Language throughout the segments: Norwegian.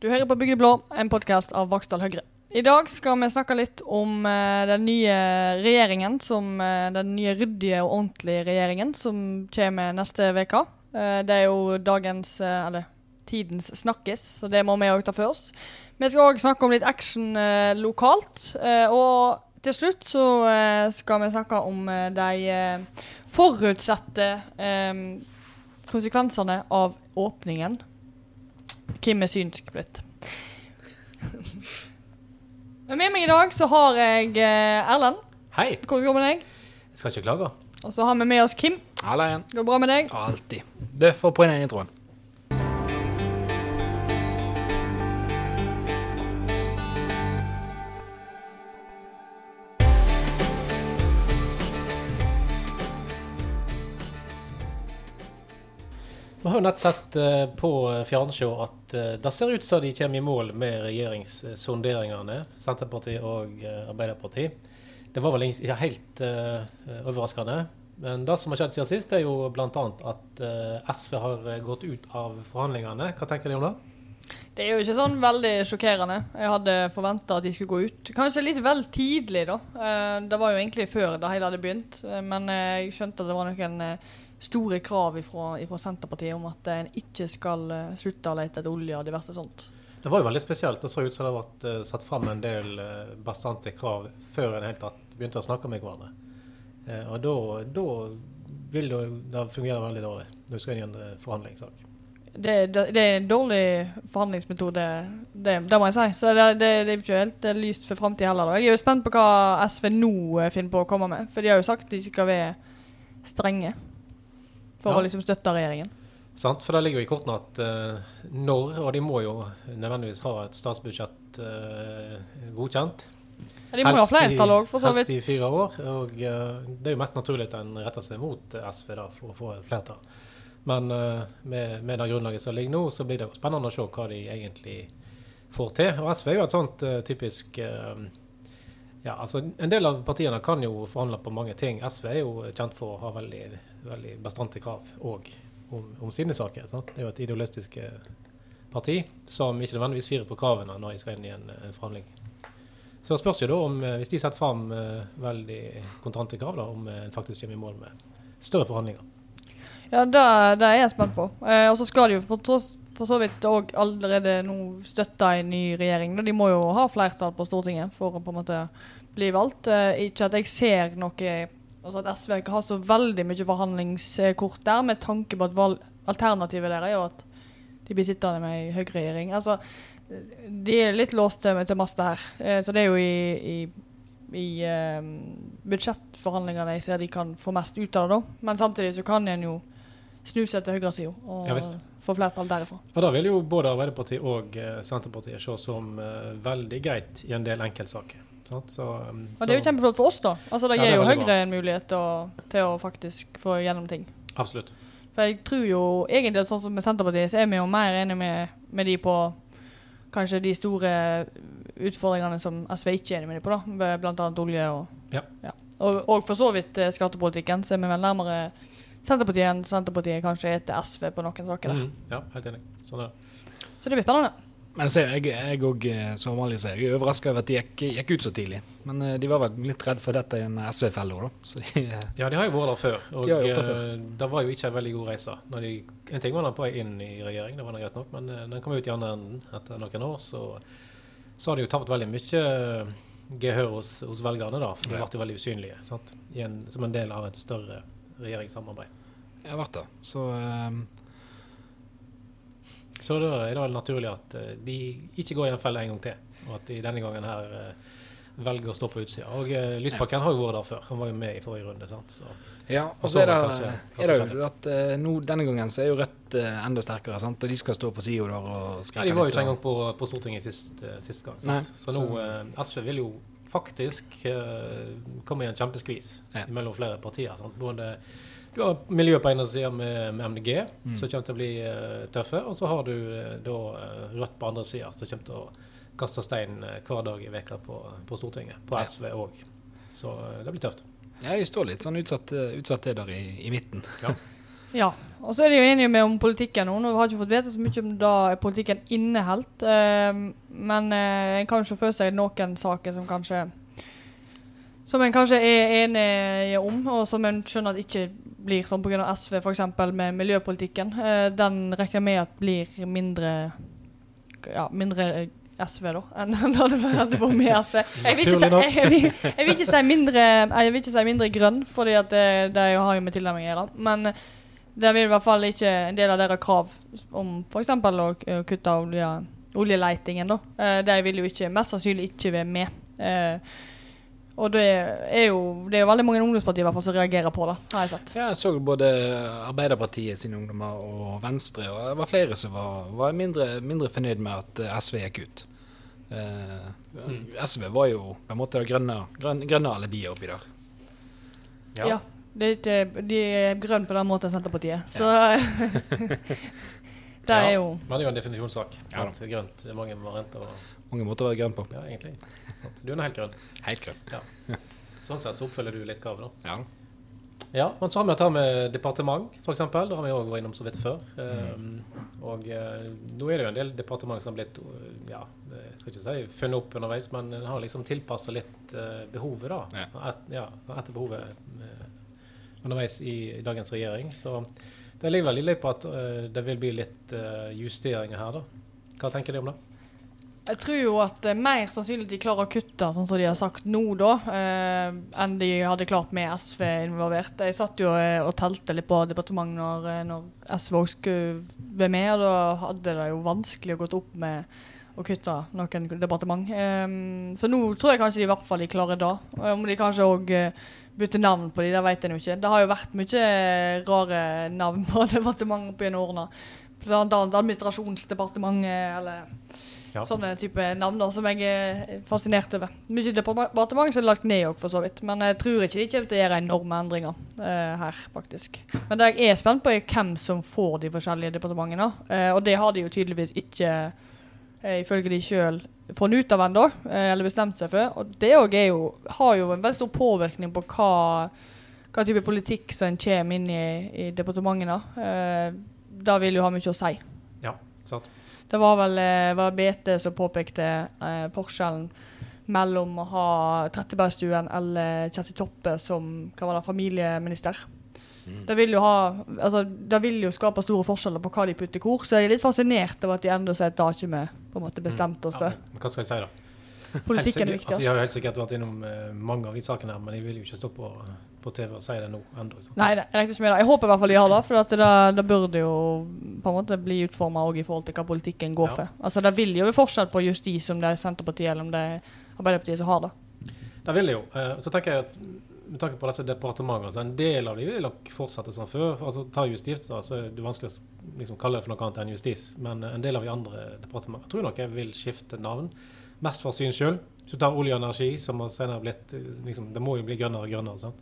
Du hører på Bygde blå, en podkast av Vaksdal Høyre. I dag skal vi snakke litt om eh, den nye regjeringen, som, eh, den nye ryddige og ordentlige regjeringen som kommer neste uke. Eh, det er jo dagens, eller tidens snakkes, så det må vi òg ta for oss. Vi skal òg snakke om litt action lokalt. og til slutt så skal vi snakke om de forutsette konsekvensene av åpningen. Hvem er synsk blitt? Med meg i dag så har jeg eh, Erlend. Hei. Hvordan går det med deg? Jeg skal ikke klage. Og så har vi med oss Kim. Halla igjen. Går det bra med deg? Alltid. Du, får på en introen. Vi har jo nett sett eh, på fjernsjå at eh, det ser ut som de kommer i mål med regjeringssonderingene, Senterpartiet og eh, Arbeiderpartiet. Det var vel ikke helt eh, overraskende. Men det som har skjedd siden sist, er jo bl.a. at eh, SV har eh, gått ut av forhandlingene. Hva tenker de om det? Det er jo ikke sånn veldig sjokkerende. Jeg hadde forventa at de skulle gå ut. Kanskje litt vel tidlig, da. Eh, Det var jo egentlig før det hele hadde begynt. Eh, Men eh, jeg skjønte at det var noen eh, store krav fra Senterpartiet om at en ikke skal eh, slutte å lete etter olje og diverse sånt. Det var jo veldig spesielt. Det så ut som det ble uh, satt fram en del uh, bastante krav før en helt tatt begynte å snakke med hverandre. Uh, og da, vil det, det fungere veldig dårlig når du skal inn i en forhandlingssak. Det, det, det er en dårlig forhandlingsmetode, det, det må jeg si. Så det, er ikke helt eh, lyst for framtida heller. Da. Jeg er jo spent på hva SV nå eh, finner på å komme med. For de har jo sagt de skal være strenge for Ja. å liksom støtte regjeringen. Sant? For det ligger jo i kortene at uh, når, og de må jo nødvendigvis ha et statsbudsjett uh, godkjent. Ja, de må jo ha flertall òg, for så helst i fire år. Og uh, det er jo mest naturlig at en retter seg mot SV da, for å få flertall. Men med, med det grunnlaget som ligger nå, så blir det spennende å se hva de egentlig får til. Og SV er jo et sånt typisk ja, altså En del av partiene kan jo forhandle på mange ting. SV er jo kjent for å ha veldig, veldig bastante krav òg om, om sine saker. Sant? Det er jo et idealistisk eh, parti som ikke nødvendigvis firer på kravene når de skal inn i en, en forhandling. Så det spørs jo da om, eh, hvis de setter fram eh, veldig kontante krav, da, om en faktisk kommer i mål med større forhandlinger. Ja, det, det er jeg spent på. Eh, og så skal de jo for, for så vidt òg allerede nå støtte en ny regjering. De må jo ha flertall på Stortinget for å på en måte bli valgt. Eh, ikke at jeg ser noe Altså at SV ikke har så veldig mye forhandlingskort der, med tanke på at alternativet der er jo at de blir sittende med ei høyreregjering. Altså, de er litt låst til, til masta her. Eh, så det er jo i, i, i eh, budsjettforhandlingene jeg ser de kan få mest ut av det, da. Men samtidig så kan en jo snu seg til høyresida og Ja, få flertall derifra. Og da vil jo både Arbeiderpartiet og eh, Senterpartiet se som uh, veldig greit i en del enkeltsaker. Så, um, Og det er jo kjempeflott for oss, da. Altså Det Ja, det gir er jo Høyre bra. en mulighet å, til å faktisk få gjennom ting. Absolutt. For jeg tror jo egentlig sånn som med Senterpartiet, så er vi jo mer enige med, med de på kanskje de store utfordringene som SV ikke er enig med de på, da. Blant annet olje og Ja. Og, og for så vidt eh, skattepolitikken, så er vi vel nærmere Senterpartiet enn Senterpartiet kanskje er til SV på noen saker der. Mm, ja, helt enig. Sånn er det. Så det blir spennende. Men se, jeg jeg òg, som vanlig, sier, jeg er overraska over at de gikk, gikk ut så tidlig. Men eh, de var vel litt redd for dette i en SV-felle da. Så de, eh, Ja, de har jo vært der før. Og De det før. eh, det var jo ikke en veldig god reise. De, en ting var den på vei inn i regjering, det var greit nok, men eh, den kom ut i andre enden etter noen år. Så, så har de jo tapt veldig mye eh, gehør hos, hos velgerne, da. For de ble jo veldig usynlige sant? I en, som en del av et større regjeringssamarbeid. jeg har vært det. Så eh, Så da er det naturlig at eh, de ikke går i den fella en gang til, og at de denne gangen her eh, velger å stå på utsida. Og uh, Lysbakken har jo vært der før. Han var jo med i forrige runde. sant? Så, Ja, Og så er det, kanskje, kanskje- er det jo at eh, nå, denne gangen så er jo Rødt eh, enda sterkere, sant? og de skal stå på sida der og ja, skrike de var jo ikke engang på, på Stortinget sist, eh, sist gang. Sant? Nei, så nå så- eh, SV vil jo faktisk uh, komme i en kjempeskvis Ja. mellom flere partier. Sant? Både du har miljøet på ene sida med, med MDG, Mm. som kommer til å bli uh, tøffe. Og så har du uh, da eh, Rødt på andre sida, som kommer til å kaste stein hver dag i veka på, på Stortinget. På Ja. SV òg. Så det blir tøft. Ja, de står litt sånn utsatt, utsatt der i, i midten. Ja. Ja. Og så er de jo enige med om politikken nå. Nå har ikke fått vite så mye om det politikken inneholdt. Eh, men en kan se for seg noen saker som kanskje Som en kanskje er enig om, og som en skjønner at ikke blir sånn pga. SV, f.eks. med miljøpolitikken. Eh, den regner jeg med at blir mindre Ja, mindre eh, SV, da, enn da det vært med SV. Jeg vil, ikke si, jeg, vil, jeg vil ikke si mindre Jeg vil ikke si mindre grønn, fordi at det, det har jo med tilnærming å gjøre. Men det vil i hvert fall ikke en del av deres krav om f.eks. å kutte olje, oljeletingen. da. Eh, De vil jo ikke, mest sannsynlig ikke være med. Og det er jo det er jo veldig mange ungdomspartier i hvert fall som reagerer på det, har jeg sett. Ja, jeg så både Arbeiderpartiet sine ungdommer og Venstre, og det var flere som var, var mindre, mindre fornøyd med at eh, SV gikk ut. Eh, SV var jo på en måte det grønne, grønne, grønne alibiet oppi der. Ja. Det er ikke, de er grønne på den måten Senterpartiet. Så det er jo Men det er jo en definisjonssak. Ja. Grønt det er mange varianter. Og, Mange måter å være grønn på. ja, egentlig. Du er nå helt grønn. Helt grønn. Sånn sett så oppfyller du litt kravet, da. Ja. Ja, men så har vi dette med departement, f.eks. Det har vi òg vært innom så vidt før. Mm. Um, og eh, nå er det jo en del departement som har blitt uh, ja, jeg skal ikke si funnet opp underveis, men en har liksom tilpassa litt uh, behovet, da. Ja. Et, ja, etter behovet uh, underveis i, i dagens regjering. Så det ligger vel i løypa at uh, det vil bli litt eh, justeringer her, da. Hva tenker du om det? Jeg tror jo at det er mer sannsynlig at de klarer å kutte, sånn som de har sagt nå, da, eh, enn de hadde klart med SV involvert. Jeg satt jo eh, og telte litt på departementet når, eh, når SV også skulle være med, og da hadde det jo vanskelig å gått opp med å kutte noen departement. Eh, så nå tror jeg kanskje de i hvert fall de klarer det. Om de kanskje òg bytter navn på de, det vet jeg jo ikke. Det har jo vært mye rare navn på departement opp gjennom årene. Blant annet Administrasjonsdepartementet eller Ja. Sånne type navn da, som jeg er fascinert over. Mye departement som er lagt ned òg, for så vidt. Men jeg tror ikke de kommer til å gjøre enorme endringer uh, her, faktisk. Men det jeg er spent på, er hvem som får de forskjellige departementene. Uh, og det har de jo tydeligvis ikke, uh, ifølge de sjøl, funnet ut av ennå, eller bestemt seg for. Og det òg har jo en veldig stor påvirkning på hva, hva type politikk som en kommer inn i, i departementene. Det vil jo ha mye å si. Ja, sant? Det var vel eh, var BT som påpekte eh, forskjellen mellom å ha Trettebergstuen eller Kjersti Toppe som hva var det, familieminister. Det vil jo ha altså, det vil jo skape store forskjeller på hva de putter i hvor, så jeg er litt fascinert over at de ennå sier at det har ikke vi på en måte bestemt oss Ja, for. men hva skal jeg si, da? Politikken er viktigst. Altså, jeg har jo helt sikkert vært innom eh, mange av de sakene her, men jeg vil jo ikke stå på, på TV og si det nå ennå. Nei, jeg regner ikke med det. Jeg håper i hvert fall de har det, for det, det burde jo på en måte bli utforma i forhold til hva politikken går Ja. for. Altså, Det vil jo være forskjell på justis om det er Senterpartiet eller om det er Arbeiderpartiet som har det. Det vil det jo. Eh, Så tenker jeg at med tanke på disse departementene, så en del av de vil nok fortsette som før. Altså Ta justis, da, så er det vanskelig å liksom, kalle det for noe annet enn justis. Men eh, en del av de andre departementene tror jeg nok jeg vil skifte navn. Mest for syns skyld. Hvis du tar olje og energi, som har senere blitt eh, liksom, Det må jo bli grønnere og grønnere. sant?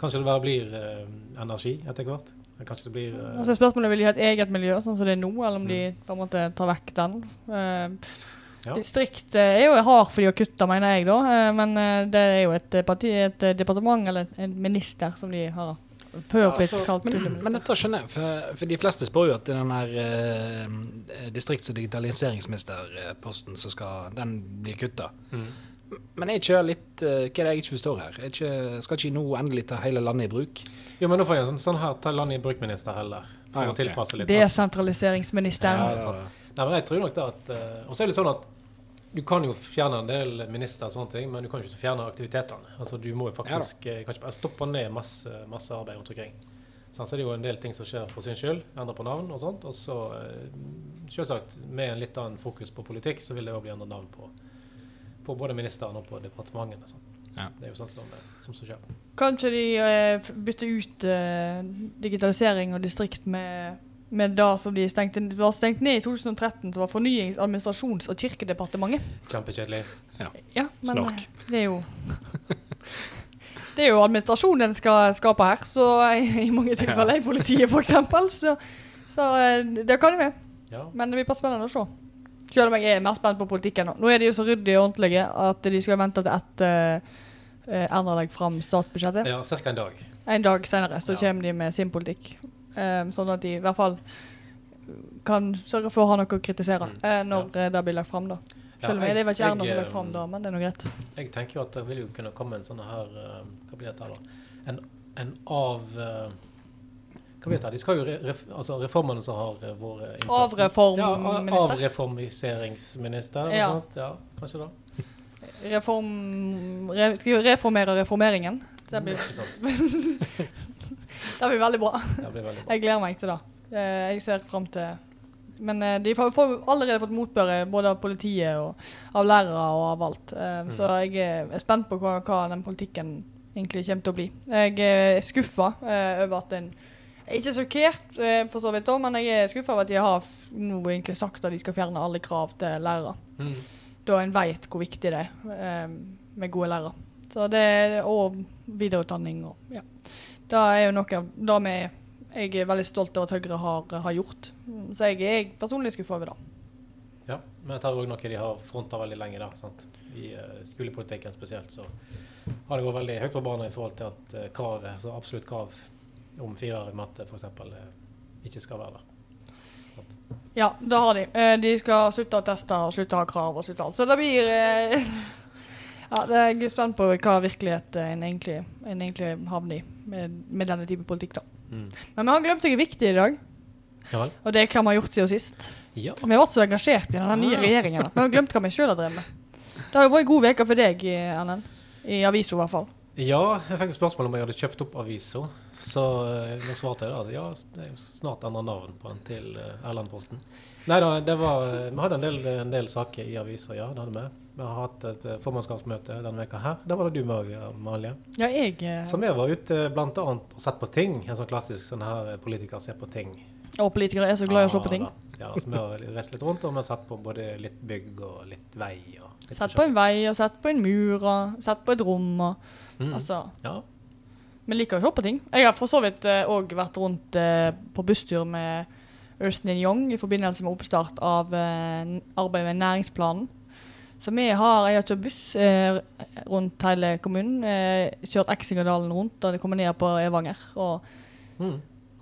Kanskje det bare blir eh, energi etter hvert. Kanskje det blir eh, altså så er spørsmålet vil de ha et eget miljø, sånn som det er nå, eller om de på en måte tar vekk den. Eh, Ja. Distrikt eh, er jo hard for de å kutte, mener jeg, da. Eh, men eh, det er jo et, parti, et departement eller en minister som de har Ja, altså, men, men dette skjønner jeg, for, for de fleste spør jo at den her eh, distrikts- og digitaliseringsministerposten som skal, den blir kutta. mm. Men jeg kjører litt eh, Hva er det jeg ikke forstår her? Jeg ikke, skal ikke nå endelig ta hele landet i bruk? Jo, men nå får jeg en sånn, sånn her ta landet i bruk-minister heller. For Ah, å tilpasse litt. Desentraliseringsministeren. Ja, sånn. Nei, men jeg tror nok det at eh, Og så er det litt sånn at du kan jo fjerne en del minister og sånne ting, men du kan ikke fjerne aktivitetene. Altså Du må jo faktisk ja, kan ikke bare stoppe ned masse, masse arbeid rundt omkring. Sånn, så er det jo en del ting som skjer for sin skyld. Endre på navn og sånt. Og så eh, selvsagt med en litt annen fokus på politikk, så vil det òg bli endret navn på, på både ministeren og på departementene. Sånn. Ja. Det er jo sånn som, eh, som så skjer. Kanskje de eh, bytte ut eh, digitalisering og distrikt med, med det som de stengte, var stengt ned i 2013, som var Fornyings-, administrasjons- og kirkedepartementet. Kjempekjedelig. Ja, men Snork. eh, det er jo Det er jo administrasjonen skal skape her, så i i mange tilfeller i politiet f.eks. Så, så eh, det kan jo være. Ja. Men det blir bare spennende å se. Selv om jeg er mer spent på politikken nå. Nå er de jo så ryddige og ordentlige at de skal vente til etter uh, Erna legger fram statsbudsjettet. ja, ca. en dag. En dag senere så Ja. kommer de med sin politikk. Um, sånn at de i hvert fall kan sørge for å ha noe å kritisere Mm. uh, når ja. det blir lagt fram. da. Selv om Ja, jeg, det var ikke Erna som lagt fram da, men det er nå greit. Jeg tenker jo at det vil jo kunne komme en sånn her uh, Hva blir dette da? En, en av eh, Hva blir dette? De skal jo re, altså reformene som har eh, vært innført. Ja, Avreformminister. avreformiseringsminister. Ja. ja, kanskje det. Reform... Re, skal jo reformere reformeringen. Det blir, det blir veldig bra. Det blir veldig bra. Jeg gleder meg til det. Eh, Jeg ser fram til Men eh, de får allerede fått motbør både av politiet og av lærere og av alt. Eh, Mm. Så jeg er spent på hva, hva den politikken egentlig kommer til å bli. Jeg er skuffa over at en jeg ikke sjokkert, eh, for så vidt, da, men jeg er skuffa over at de har nå egentlig sagt at de skal fjerne alle krav til lærere. Mm. Da en vet hvor viktig det er eh, med gode lærere. Så det, og videreutdanning og ja. Det er jo noe av det vi jeg er veldig stolt av at Høyre har, har gjort. Så jeg er personlig skuffa over det. Ja, men dette er òg noe de har fronta veldig lenge. da, sant? I uh, skolepolitikken spesielt så har det vært veldig høyt på banen i forhold til at uh, kravet, så absolutt krav om firer i matte f.eks. Uh, ikke skal være der. Ja, det har de. Eh, De skal slutte å teste og slutte å ha krav og slutte alt. Så det blir eh, Ja, det jeg er spent på hva virkelighet en egentlig, en egentlig havner i med, med denne type politikk, da. Men vi har glemt noe viktig i dag, Ja og det er hva vi har gjort siden sist. Ja. Vi har vært så engasjert i denne nye regjeringen vi har glemt hva vi sjøl har drevet med. Det har jo vært en god uke for deg, Erlend. I avisa, i hvert fall. ja, jeg fikk et spørsmål om jeg hadde kjøpt opp avisa. Så uh, da svarte jeg da at ja, det er jo snart endra navn på den til uh, Erlendposten. Nei da, det var eh, Vi hadde en del, en del saker i avisa, ja. det hadde vi. Vi har hatt et eh, formannskapsmøte denne veka her. Der var det du med òg. Ja, jeg eh, Så vi var ute bl.a. og sett på ting. En sånn klassisk sånn her eh, politiker ser på ting. og politikere er så glad i å se på ting. Ja, da. ja, så vi har reist litt rundt og vi har sett på både litt bygg og litt vei. Og litt Sett på en vei, og sett på en mur, og sett på et rom. Og, Mm. altså, Ja. Vi liker å se på ting. Jeg har for så vidt òg vært rundt eh, på busstur med Ernst Young i forbindelse med oppstart av eh, arbeidet med næringsplanen. Så vi har jeg har kjørt buss eh, rundt hele kommunen. Eh, kjørt Eksingerdalen rundt, og det kommer ned på Evanger. Og, Mm.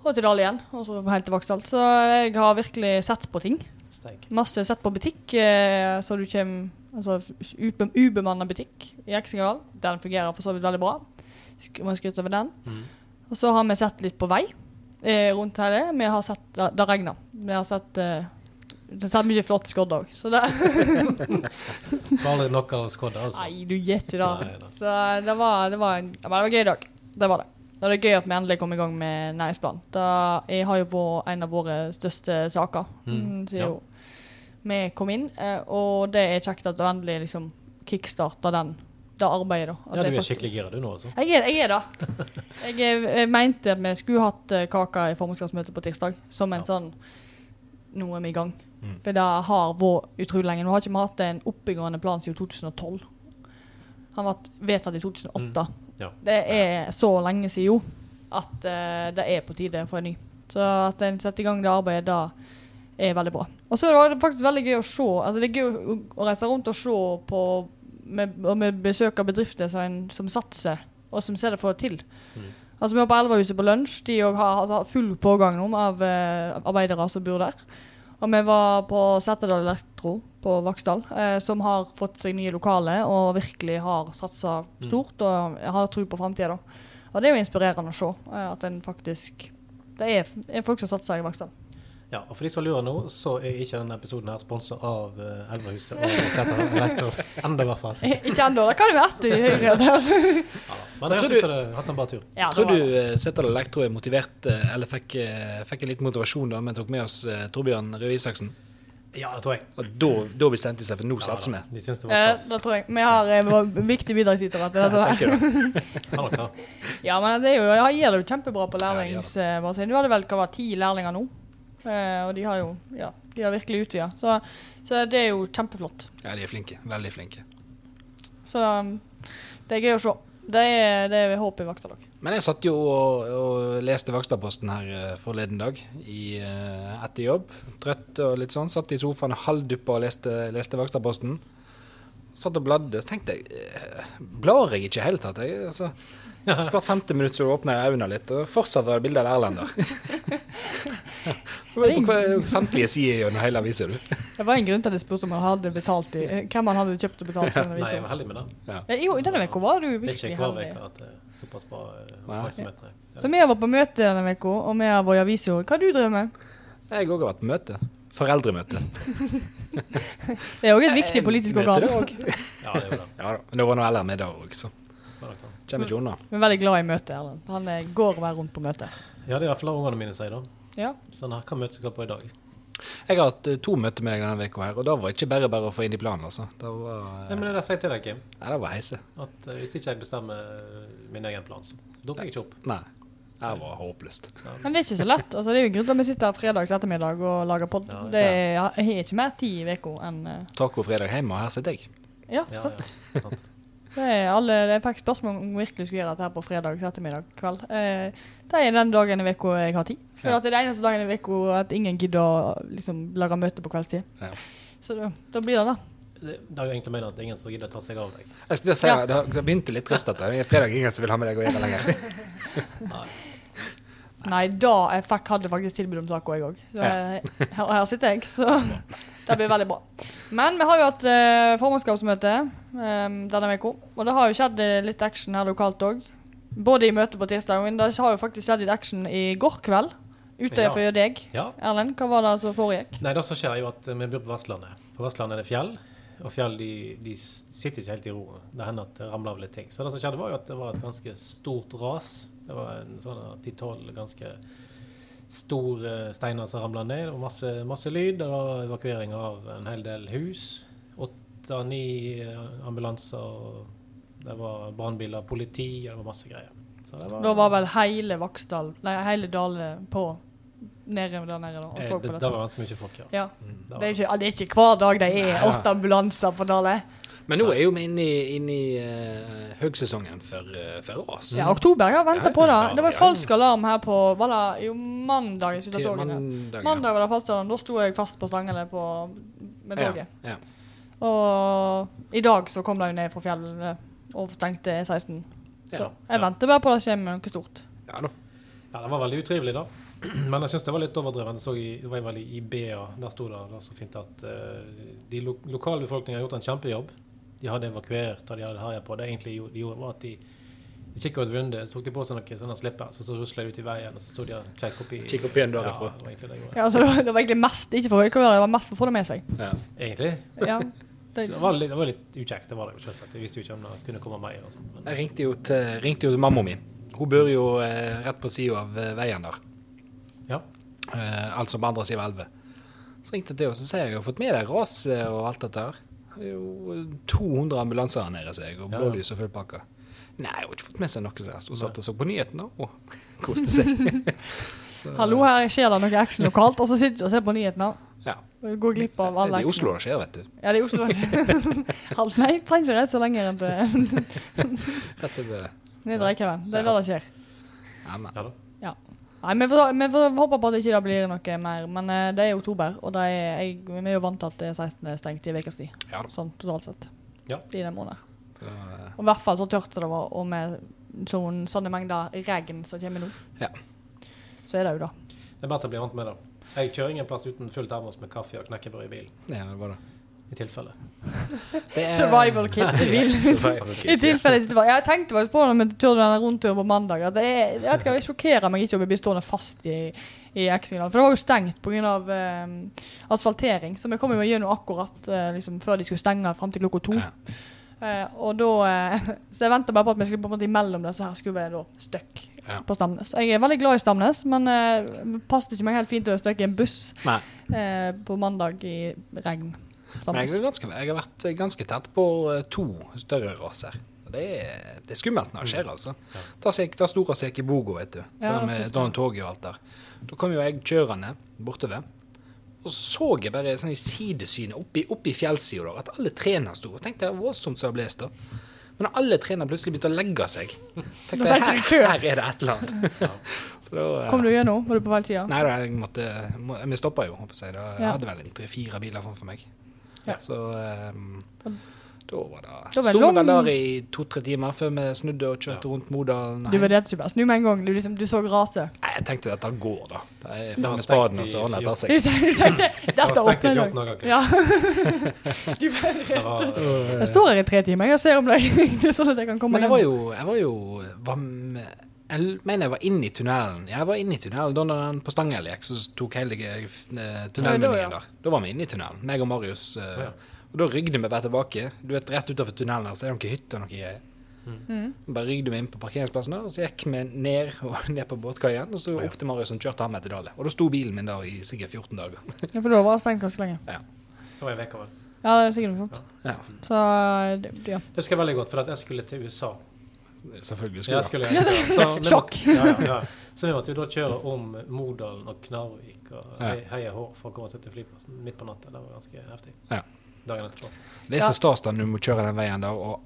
og til Dal igjen, og så helt til Vaksdal. Så jeg har virkelig sett på ting. Steik. Masse sett på butikk, eh, så du kommer Altså ube, ubemanna butikk i Eksingerdal. Den fungerer for så vidt veldig bra. Sk må skryte over den. Mm. Og så har vi sett litt på vei eh, rundt her. det. Vi har sett Det, det regner. Vi har sett eh, det sett mye flott skodd òg, så det Var aldri nok av skodd, altså. Nei, du gjetter det. Nei, nei. Så det var, det, var en, det var en gøy dag. Det var det. Og det er gøy at vi endelig kom i gang med næringsplan. Det har jo vært en av våre største saker Mm, mm, ja. vi kom inn. eh, Og det er kjekt at det endelig liksom kickstarta den, det arbeidet. da. Ja, du er skikkelig gira du nå, altså. Jeg er, jeg er det. Jeg, er- jeg mente at vi skulle hatt eh, kaka i formannskapsmøtet på tirsdag, som en Ja. sånn Nå er vi i gang. Mm. For det har vært utrolig lenge. Nå har ikke vi hatt en oppbyggende plan siden 2012. Han ble vedtatt i 2008. Mm. Ja. Det er så lenge siden jo at uh, det er på tide for en ny. Så at en setter i gang det arbeidet, da er veldig bra. Og så er det faktisk veldig gøy å se. Altså det er gøy å reise rundt og se på med, og med besøk av bedrifter som, som satser, og som ser det få til. Mm. Altså Vi var på Elverhuset på lunsj. De har altså, full pågang nå av eh, arbeidere som bor der. Og vi var på Setedal Elektro på Vaksdal, eh, som har fått seg nye lokaler og virkelig har satsa Mm. stort og har tro på framtida. Og det er jo inspirerende å se eh, at en faktisk Det er, er folk som satser i Vaksdal. Ja, og for de som lurer nå, så er ikke denne episoden her sponsa av uh, Elverhuset Seter Elektro. Enda, i hvert fall. Ikke ennå. Det kan jo være etter i Høyre. Ja. Men jeg tror syns det har hatt en bra tur. Ja, Tror du eh, Zetal Elektro er motivert, eh, eller fikk, eh, fikk litt motivasjon da vi tok med oss uh, Torbjørn Røe Isaksen? Ja, det tror jeg. Og da, da bestemte de seg for nå Ja, satser vi. De syns det var Eh, stas. det tror jeg. Vi har eh, viktige bidragsytere til dette. Her. det. Ja. Ja, men det er jo, jeg gir det jo kjempebra på Ja, lærlingsbasen. Du hadde vel hva var ti lærlinger nå, Eh, og de har jo ja, de har virkelig utvida. Så, så det er jo kjempeflott. Ja, de er flinke. Veldig flinke. Så um, det er gøy å se. Det er det er håp i Vaksdal. Men jeg satt jo og, og leste Vaksdalposten her eh, forleden dag i, eh, etter jobb. Trøtt og litt sånn. Satt i sofaen halvduppa og leste, leste Vaksdalposten. Satt og bladde. Så tenkte jeg eh, Blar jeg ikke i hele tatt? Jeg, altså, hvert femte minutt så åpner jeg øynene litt, og fortsatt var det bilde av Erlend der. Du var på samtlige sider gjennom hele avisa, du. Det var en grunn til at jeg spurte om han hadde betalt i, hvem han hadde kjøpt og betalt. i Nei, jeg var heldig med den. Ja. Ja, jo, i denne uka var du Det virkelig ikke hver heldig. uke at såpass bra eh, oppmerksomhet. Nei. Så vi har vært på møte denne uka, og vi har vært i avisa. Hva har du drevet med? Jeg òg har vært på møte. Foreldremøte. Det er òg et viktig politisk organ. Ja, det er jo det. Ja det var noe LR med der òg, så Det det. kommer ikke unna. Vi er veldig glad i møte, Erlend. Han går og er rundt på møte. Ja, det er iallfall ungene mine sier, da. Ja. Sånn her hva møtet gå på i dag. Jeg har hatt eh, to møter med deg denne uka her, og det var ikke bare bare å få inn i planen, altså. Det var, Nei, men det det jeg sier til deg, Kim. Nei, det var heise. At uh, hvis ikke jeg bestemmer min egen plan, så dukker jeg ikke opp. Nei. Det var håpløst. Men det er ikke så lett. Altså, det er jo en grunn til at vi sitter her fredags ettermiddag og lager pod. Ja, det er, jeg har ikke mer tid i uka enn uh... Taco-fredag hjemme, og her sitter jeg. Ja, Ja, sant. ja, sant. Det er alle, jeg fikk spørsmål om vi virkelig skulle gjøre dette her på fredag ettermiddag kveld. Eh, det er den dagen i uka jeg har tid. For Ja. at det er den eneste dagen i uka at ingen gidder å liksom, lage møte på kveldstid. Ja. Så da, da blir det det. Det, det er jo egentlig meningen at er ingen som gidder å ta seg av deg. Jeg skulle si, Ja. det, det begynte litt trist dette. Det er fredag ingen som vil ha med deg å gjøre lenger. Nei. Nei, da jeg fikk, hadde faktisk tilbud om taco, jeg òg. Her, her sitter jeg, så det blir veldig bra. Men vi har jo hatt eh, formannskapsmøte eh, denne uka, og det har jo skjedd eh, litt action her lokalt òg. Både i møtet på tirsdag, men det har jo faktisk skjedd litt action i går kveld. Ute Ja. for deg. Ja. Erlend, hva var det som foregikk? Nei, det som skjer er jo at eh, vi bor på Vestlandet. På Vestlandet er det fjell, og fjell de, de sitter ikke helt i ro. Det hender at det ramler av litt ting. Så det som skjedde var jo at det var et ganske stort ras. Det var en sånn ti-tolv ganske store steiner som ramla ned, og masse, masse lyd. Det var evakuering av en hel del hus. Åtte-ni ambulanser, og det var brannbiler, politi, og det var masse greier. Så det var, Da var vel hele Vaksdal, nei, hele Dale på nede der nede da, og eh, så det, på det dette. var ganske mye folk, ja. Ja. Det Det er, ikke, det er ikke hver dag det er åtte ambulanser på Dale. Men nå er jo vi inne i, inne i uh, høgsesongen for, uh, for ras. Ja, oktober. Jeg har venta Ja, på det. Det var falsk alarm her på Var det jo mandag? Til mandag. Mandag var det falsk alarm. Da sto jeg fast på stangene på, med ja. toget. Ja. Og i dag så kom de ned fra fjellet og stengte E16. Så Ja, jeg venter bare på det skjer med noe stort. ja da. Ja, det var veldig utrivelig, da. Men jeg syns det var litt overdrevet. I, det var veldig i BA, der sto det, det så fint at uh, de lo lokalbefolkningen har gjort en kjempejobb. De hadde evakuert, og de hadde herja på. Det egentlig gjorde, de gjorde, var at de, de kikka ut vinduet, så tok de på seg noen sånne slipper, så, så rusla de ut i veien, og så sto de og kikka opp i Kikk opp igjen Ja, derifra. det var det. Ja, altså, det, var, det var egentlig mest ikke for å det var mest for å få det med seg. Ja. Egentlig. Ja, Så det, det, var litt, det var litt ukjekt, det var det selvsagt. Jeg visste jo ikke om det kunne komme mer. Og sånt, Jeg ringte jo til, ringte jo til mamma mi. Hun bor jo eh, rett på sida av eh, veien der. ja. Eh, altså på andre sida av elva. Så ringte jeg til henne og så sier jeg har fått med deg raset og alt dette her. Det er jo eh, 200 ambulanser her nede, seg, og Ja. blålys og full pakke. Nei, hun har ikke fått med seg noe som helst. Hun satt og så på nyhetene og koste seg. Så, hallo, her skjer det noe action lokalt, og så sitter du og ser på nyhetene. Ja. Og går glipp av Det alle er i. Oslo det skjer, vet du. Ja, det er i Oslo. skjer. Nei, jeg trenger ikke reise så lenge enn til Ned i Reykjavik. Det er der det skjer. ja, men. ja da. Nei, Vi får, vi får håpe på at det ikke blir noe mer, men uh, det er oktober, og det er, jeg, vi er jo vant til at det er 16. er stengt i ukas tid, Ja sånn totalt sett. Ja. I den måneden. Uh, Og i hvert fall så tørt som det var, og med sånn, sånne mengder regn som kommer nå. Ja. Så er det jo da. Det er bare til å bli vant med det. Jeg kjører ingen plass uten full termos med kaffe og knekkebrød i bilen. Ja, det var det. I tilfelle. det er- Survival kit i bil. Survival I tilfelle jeg sitter Jeg tenkte faktisk på det med denne rundturen på mandag. At det, er, jeg vet ikke, det sjokkerer meg ikke om jeg blir stående fast i, i Eksingland. For det var jo stengt pga. Um, asfaltering. Så vi kom jo gjennom akkurat uh, liksom, før de skulle stenge fram til klokka to. Ja. Uh, og da uh, Så jeg venta bare på at vi skulle på en måte imellom disse her skulle være da stuck Ja. på Stamnes. Jeg er veldig glad i Stamnes, men uh, det passet ikke meg helt fint å være stuck i en buss eh, på mandag i regn. Men jeg, ganske, jeg har vært ganske tett på eh, to større raser. Det er, det er skummelt når det skjer, altså. Da gikk det store seg i Bogo, vet du. Ja, med forstår. Don toget og alt der. Da kom jo jeg kjørende bortover. Og så så jeg bare sånn i sidesynet oppi, oppi fjellsida at alle trærne sto. Og tenkte jeg voldsomt som det blåst da. Men alle trærne plutselig begynte å legge seg, tenkte her, her er det et eller annet. så da, eh, Kom du gjennom? Var du på feil side? Nei da, jeg måtte må, Vi stoppa jo, håper jeg. Da, jeg Ja. hadde vel tre-fire biler framfor meg. Ja. Så um, Da var det Da var det Sto vi vel der i to-tre timer før vi snudde og kjørte rundt Modalen. Du vurderte ikke bare snu med en gang. Du, liksom, du så rase. Nei, jeg tenkte dette går, da. Det er fem spaden, og så ordner det seg. tenkte Det dette åpner en 14 dag. dager. Ja. Det var, Jeg står her i tre timer jeg, og ser om. Det er sånn at jeg kan komme Men jeg var jo, jeg var jo var med, Jeg mener jeg var inne i tunnelen. Jeg var inne i tunnelen da den på Stangel gikk, så tok hele eh, Ja, tunnelmenyen ja. der. Da var vi inne i tunnelen, meg og Marius. eh, Ja. Og da rygde vi bare tilbake. Du vet, Rett utenfor tunnelen her, så er det noen hytter og noe greier. Mm. Bare rygde vi inn på parkeringsplassen der, og så gikk vi ned, og ned på båtkaien, og så opp til Marius som kjørte han med til Dale. Og da sto bilen min der i sikkert 14 dager. Ja, for da var det stengt ganske lenge. Ja. det var en uke, vel. Ja, det er sikkert noe sånt. Ja, Så ja. Det husker jeg veldig godt, for at jeg skulle til USA. Selvfølgelig Jeg skulle skulle, det. så, Sjokk. Ja, ja, ja. Så vi måtte jo da kjøre om Modalen og Knarvik og Ja. Heia Hår for å komme seg til flyplassen midt på natta. Det var ganske heftig. Ja. Dagen etterpå. Det er så stas da når du må kjøre den veien der. Og,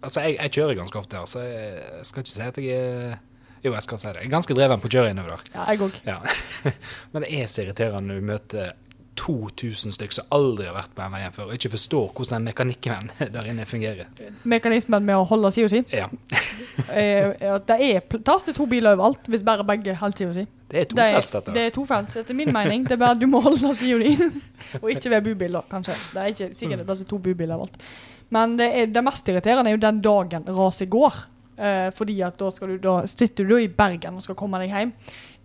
altså, jeg, jeg kjører ganske ofte her, så jeg, jeg skal ikke si at jeg er Jo, jeg skal si det. Jeg er ganske dreven på å kjøre innover der. ja, jeg òg. Ja. Men det er så irriterende når du møter 2000 stykker som aldri har vært på den veien før, og ikke forstår hvordan den mekanikken der inne fungerer. Mekanismen med å holde sida si. Ja, Eh, at det er plass til to biler overalt, hvis bare begge holder sida si. det er tofelts, dette. det er tofelts, etter min mening. Det er bare at du må holde sida di. Og ikke ved bubiler, kanskje. Det er ikke sikkert det er plass til to bubiler overalt. Men det, er, det mest irriterende er jo den dagen raset går. Eh, fordi at da, du, da sitter du da i Bergen og skal komme deg hjem.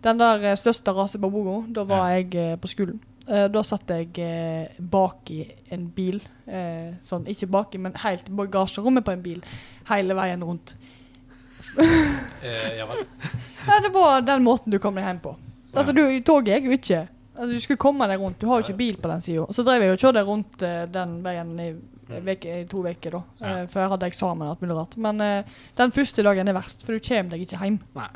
Den der eh, største raset på Bogo, da var jeg eh, på skolen. Eh, da satt jeg eh, bak i en bil. Eh, sånn, ikke bak i, men helt bagasjerommet på en bil. Hele veien rundt. Ja vel. Ja, det var den måten du kom deg hjem på. Altså, du, Toget gikk jo ikke. Altså, du skulle komme deg rundt. Du har jo ikke bil på den sida. Så drev jeg og kjørte rundt den veien i, eh, veke, i to uker, da. Ja. Før jeg hadde eksamen og alt mulig rart. Men den første dagen er verst, for du kommer deg ikke hjem. Nei.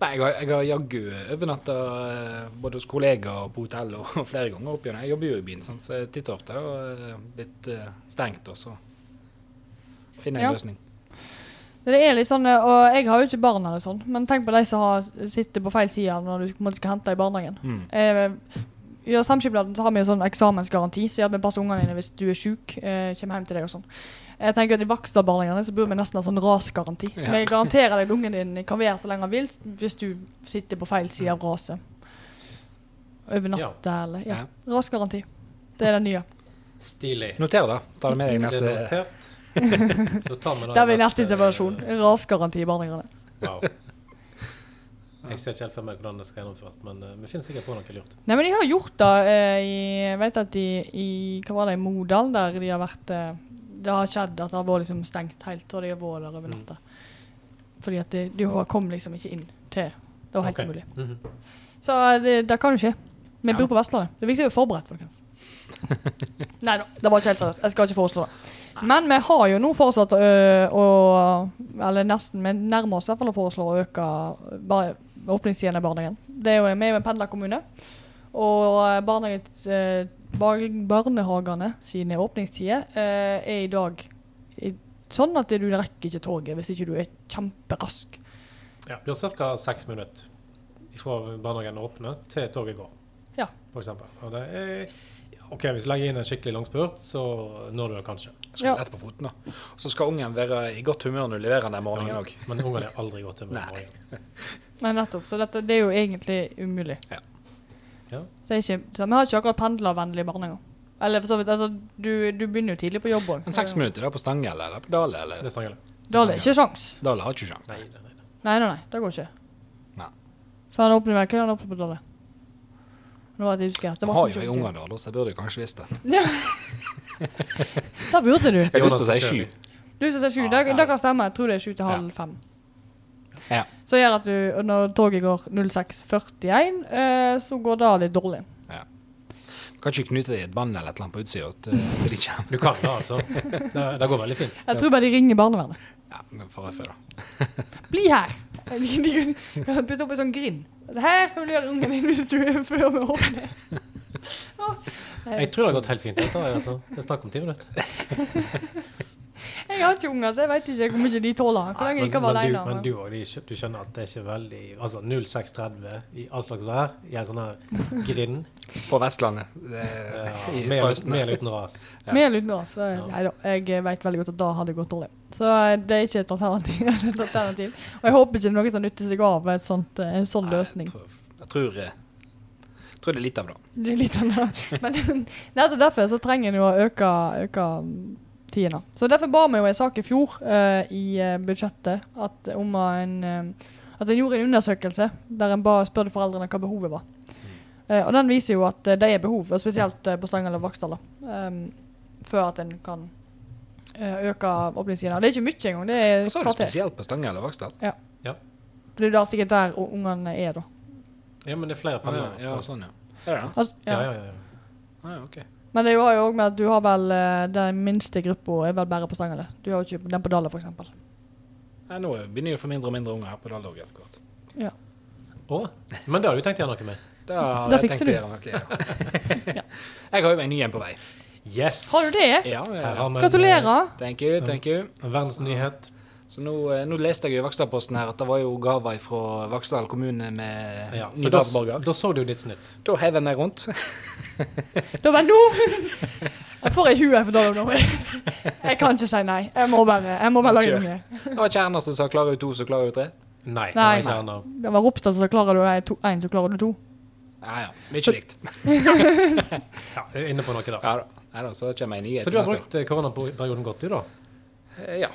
Nei, jeg har, jeg har jaggu overnatta eh, både hos kollegaer og på hotell og og flere ganger opp igjen. Jeg jobber jo i byen, sånn, så jeg titter ofte har blitt eh, stengt, og så finner jeg Ja. en løsning. Det er litt sånn, eh, og Jeg har jo ikke barn eller sånn, men tenk på de som har, sitter på feil side når du måte skal hente i barnehagen. Mm. Eh, I Samskipnaden så har vi jo sånn eksamensgaranti, så hjelper vi passer ungene dine hvis du er sjuk. Eh, kommer hjem til deg og sånn. Jeg tenker at I Vaksdal-barnehagene så burde vi nesten ha sånn rasgaranti. Ja. Vi garanterer deg at ungen din kan være så lenge han vil hvis du sitter på feil side av raset. Over natta eller Ja. Ja. Rasgaranti. Det er det nye. Stilig. Noter det. Ta det med deg neste. Da det Det i blir neste intervensjon. Rasgaranti i barnehagene. Wow. Jeg ser ikke helt for meg hvordan det skal gjennomføres, men uh, vi finner sikkert på noe lurt. Nei, men de har gjort det Uh, i Jeg vet at i, i Hva var det, i Modal, der de har vært eh, Det har skjedd at det har vært liksom stengt helt, og de har vært der over natta. Fordi at de kom liksom ikke inn til Det var helt okay. umulig. Mhm. Så det, det kan jo skje. Vi Ja. bor på Vestlandet. Det er viktig å være forberedt, folkens. Nei da, det var ikke helt seriøst. Jeg skal ikke foreslå det. Men vi har jo nå foreslått øh, å Eller nesten, vi nærmer oss i hvert fall å foreslå å øke bare åpningstidene i barnehagen. Det er jo vi er jo en pendlerkommune. Og barnehagens, bar barnehagene sine åpningstider eh, er i dag i, sånn at du rekker ikke toget hvis ikke du er kjemperask. Ja, du har ca. seks minutter fra barnehagen åpner til toget går, Ja. for. Og det er OK, hvis du legger inn en skikkelig lang spurt, så når du det kanskje. Skal Ja. lette på foten, da. Så skal ungen være i godt humør når du leverer den der morgenen òg. Men ungen er aldri godt humør Nei. Nei, nettopp. Så dette, det er jo egentlig umulig. Ja. Ja. Så, er ikke, så vi har ikke akkurat pendlervennlige barnehager. Eller for så vidt, altså, du, du begynner jo tidlig på jobb òg. Men seks minutter da på Stangel eller på Dale eller Det er Stangele. Da er ikke sjans. Dale har ikke sjans. Nei, nei, nei. Nei, nei, nei, det går ikke. Nei. Så han åpner meg, hva er han åpner på Dalle? Nå var det usikker. Det Jeg var har jo mye unger da, så jeg burde kanskje visst det. Da burde du. Jeg har lyst til å si sju. Du lyst til å si sju, ja. det kan stemme. Jeg tror det er sju til halv fem. Ja. Så gjør at du, når toget går 06.41, eh, så går det litt dårlig. Kan ikke knute deg i et bann eller et eller annet på utsida til til de kommer. Du kan det, altså. Det, det går veldig fint. Jeg tror bare de ringer barnevernet. Ja, men for FØ, da. Bli her! Putt opp en sånn grind. Her kan du gjøre ungen din hvis du er før vi åpner. Jeg tror det har gått helt fint. Dette, altså. Det er snakk om ti minutter. Jeg har ikke unger, så jeg vet ikke hvor mye de tåler. Hvor lenge de kan være men, du, men du, du skjønner at det er ikke veldig Altså 0630 i all slags vær, i en sånn her grind, På Vestlandet. Det, ja, i, med, med eller uten ras. Ja. Med eller uten ras. så- Ja. Nei da. Jeg vet veldig godt at da hadde det gått dårlig. Så eh, det er ikke et alternativ. et alternativ. Og jeg håper ikke det er noen som nytter seg av et sånt, eh, en sånn Nei, løsning. Jeg tror, jeg tror, eh, jeg tror det er litt av det. Det er litt annet. Men nettopp derfor så trenger en jo å øke, øke tidene. Så derfor ba vi jo en sak i fjor uh, i eh, budsjettet at, om en, uh, at en gjorde en undersøkelse der en ba spurte foreldrene hva behovet var. Uh, og den viser jo at eh, det er behov, og spesielt eh, på Stanghelle og Vaksdal, da, eh, før at en kan eh, øke åpningstida. Det er ikke mye engang. Det er så er det spesielt på Stangel og Vaksdal. For det er sikkert der ungene er, da. Ja, men det er flere Ja, pendlere. ja, sånn, ja. Er det det? Altså, ja, ja. ja, ja, ja. Ah, ja, ok. Men det har jo òg med at du har vel eh, den minste gruppa er vel bare på Stanghelle. Du har jo ikke den på Dale, f.eks. Nei, nå begynner jeg å få mindre og mindre unger her på Dale òg etter hvert. Å, men det har du tenkt å gjøre noe med? Da har det jeg fikser tenkt å gjøre noe. Ja. Jeg har jo en ny en på vei. Yes! Har du det? Ja, Her ja. har Gratulerer. Thank you, thank you. Verdens nyhet. Så nå, eh, nå leste jeg i Vaksdalposten her at det var jo gaver fra Vaksdal kommune med Ja, ny så da, da så du ditt snitt. Da heiv jeg meg rundt. Da var nå Jeg får i huet for Dale nå. Jeg kan ikke si nei. Jeg må bare, jeg må bare lage noe. Det var ikke Erna som sa 'klarer du to, så klarer du tre'. Nei. Nei. det var ikke Erna. Det var Ropstad, så klarer du én, så klarer du to. Ja ja, mye likt. Ja, jeg er inne på noe da. Ja da. Nei da, så kommer jeg nyhet. Så du har brukt eh, koronaperioden godt, du, da? Eh, Ja.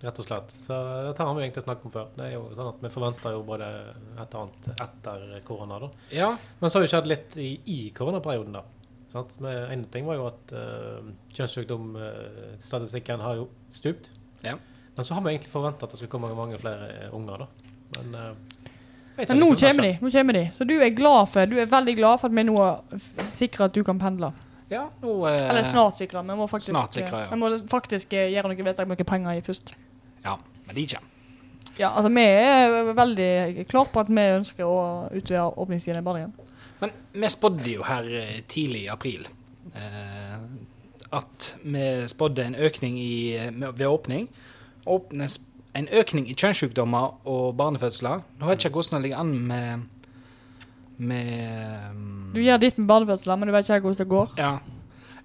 Rett og slett. Så dette har vi egentlig snakket om før. Det er jo sånn at Vi forventer jo både et og annet etter korona, da. ja. Men så har jo skjedd litt i, i koronaperioden, da. Sant? Men en ting var jo at uh, kjønnssykdomstatistikken har jo stupt. Ja. Men så har vi egentlig forventa at det skulle komme mange flere eh, unger, da. Men uh, Men nå kommer de. nå kommer de. Så du er glad for Du er veldig glad for at vi nå sikrer at du kan pendle. ja nå eh, Eller snart sikrer. Vi må faktisk, snart sikre, ja. vi må faktisk eh, gjøre noe vedtak med noen penger i først. Ja, men de kommer. Ja, altså Vi er veldig klart på at vi ønsker å utvide åpningstiden i barnehagen. Men vi spådde jo her eh, tidlig i april eh, at vi spådde en økning i, ved åpning. Åpnes en økning i kjønnssykdommer og barnefødsler. Nå vet jeg ikke hvordan det ligger an med med um... Du gjør ditt med barnefødsler, men du vet ikke hvordan det går. Ja.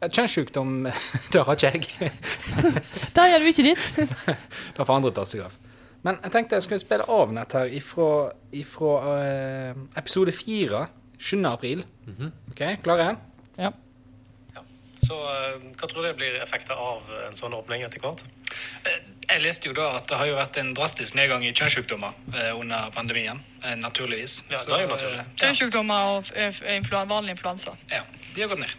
Kjønnssykdom, det har ikke jeg. Der gjør du ikke ditt. Det får andre ta seg av. Men jeg tenkte jeg skulle spille av nett her ifra, ifra uh, episode fire, 7. april. Mhm. OK, klare? Så hva tror du blir effekter av en sånn åpning etter hvert? Eh, Jeg leste jo da at det har jo vært en drastisk nedgang i kjønnssykdommer eh, under pandemien, eh, naturligvis. Ja, det er jo naturlig. Kjønnssykdommer og vanlig influensa. Ja, de har gått ned.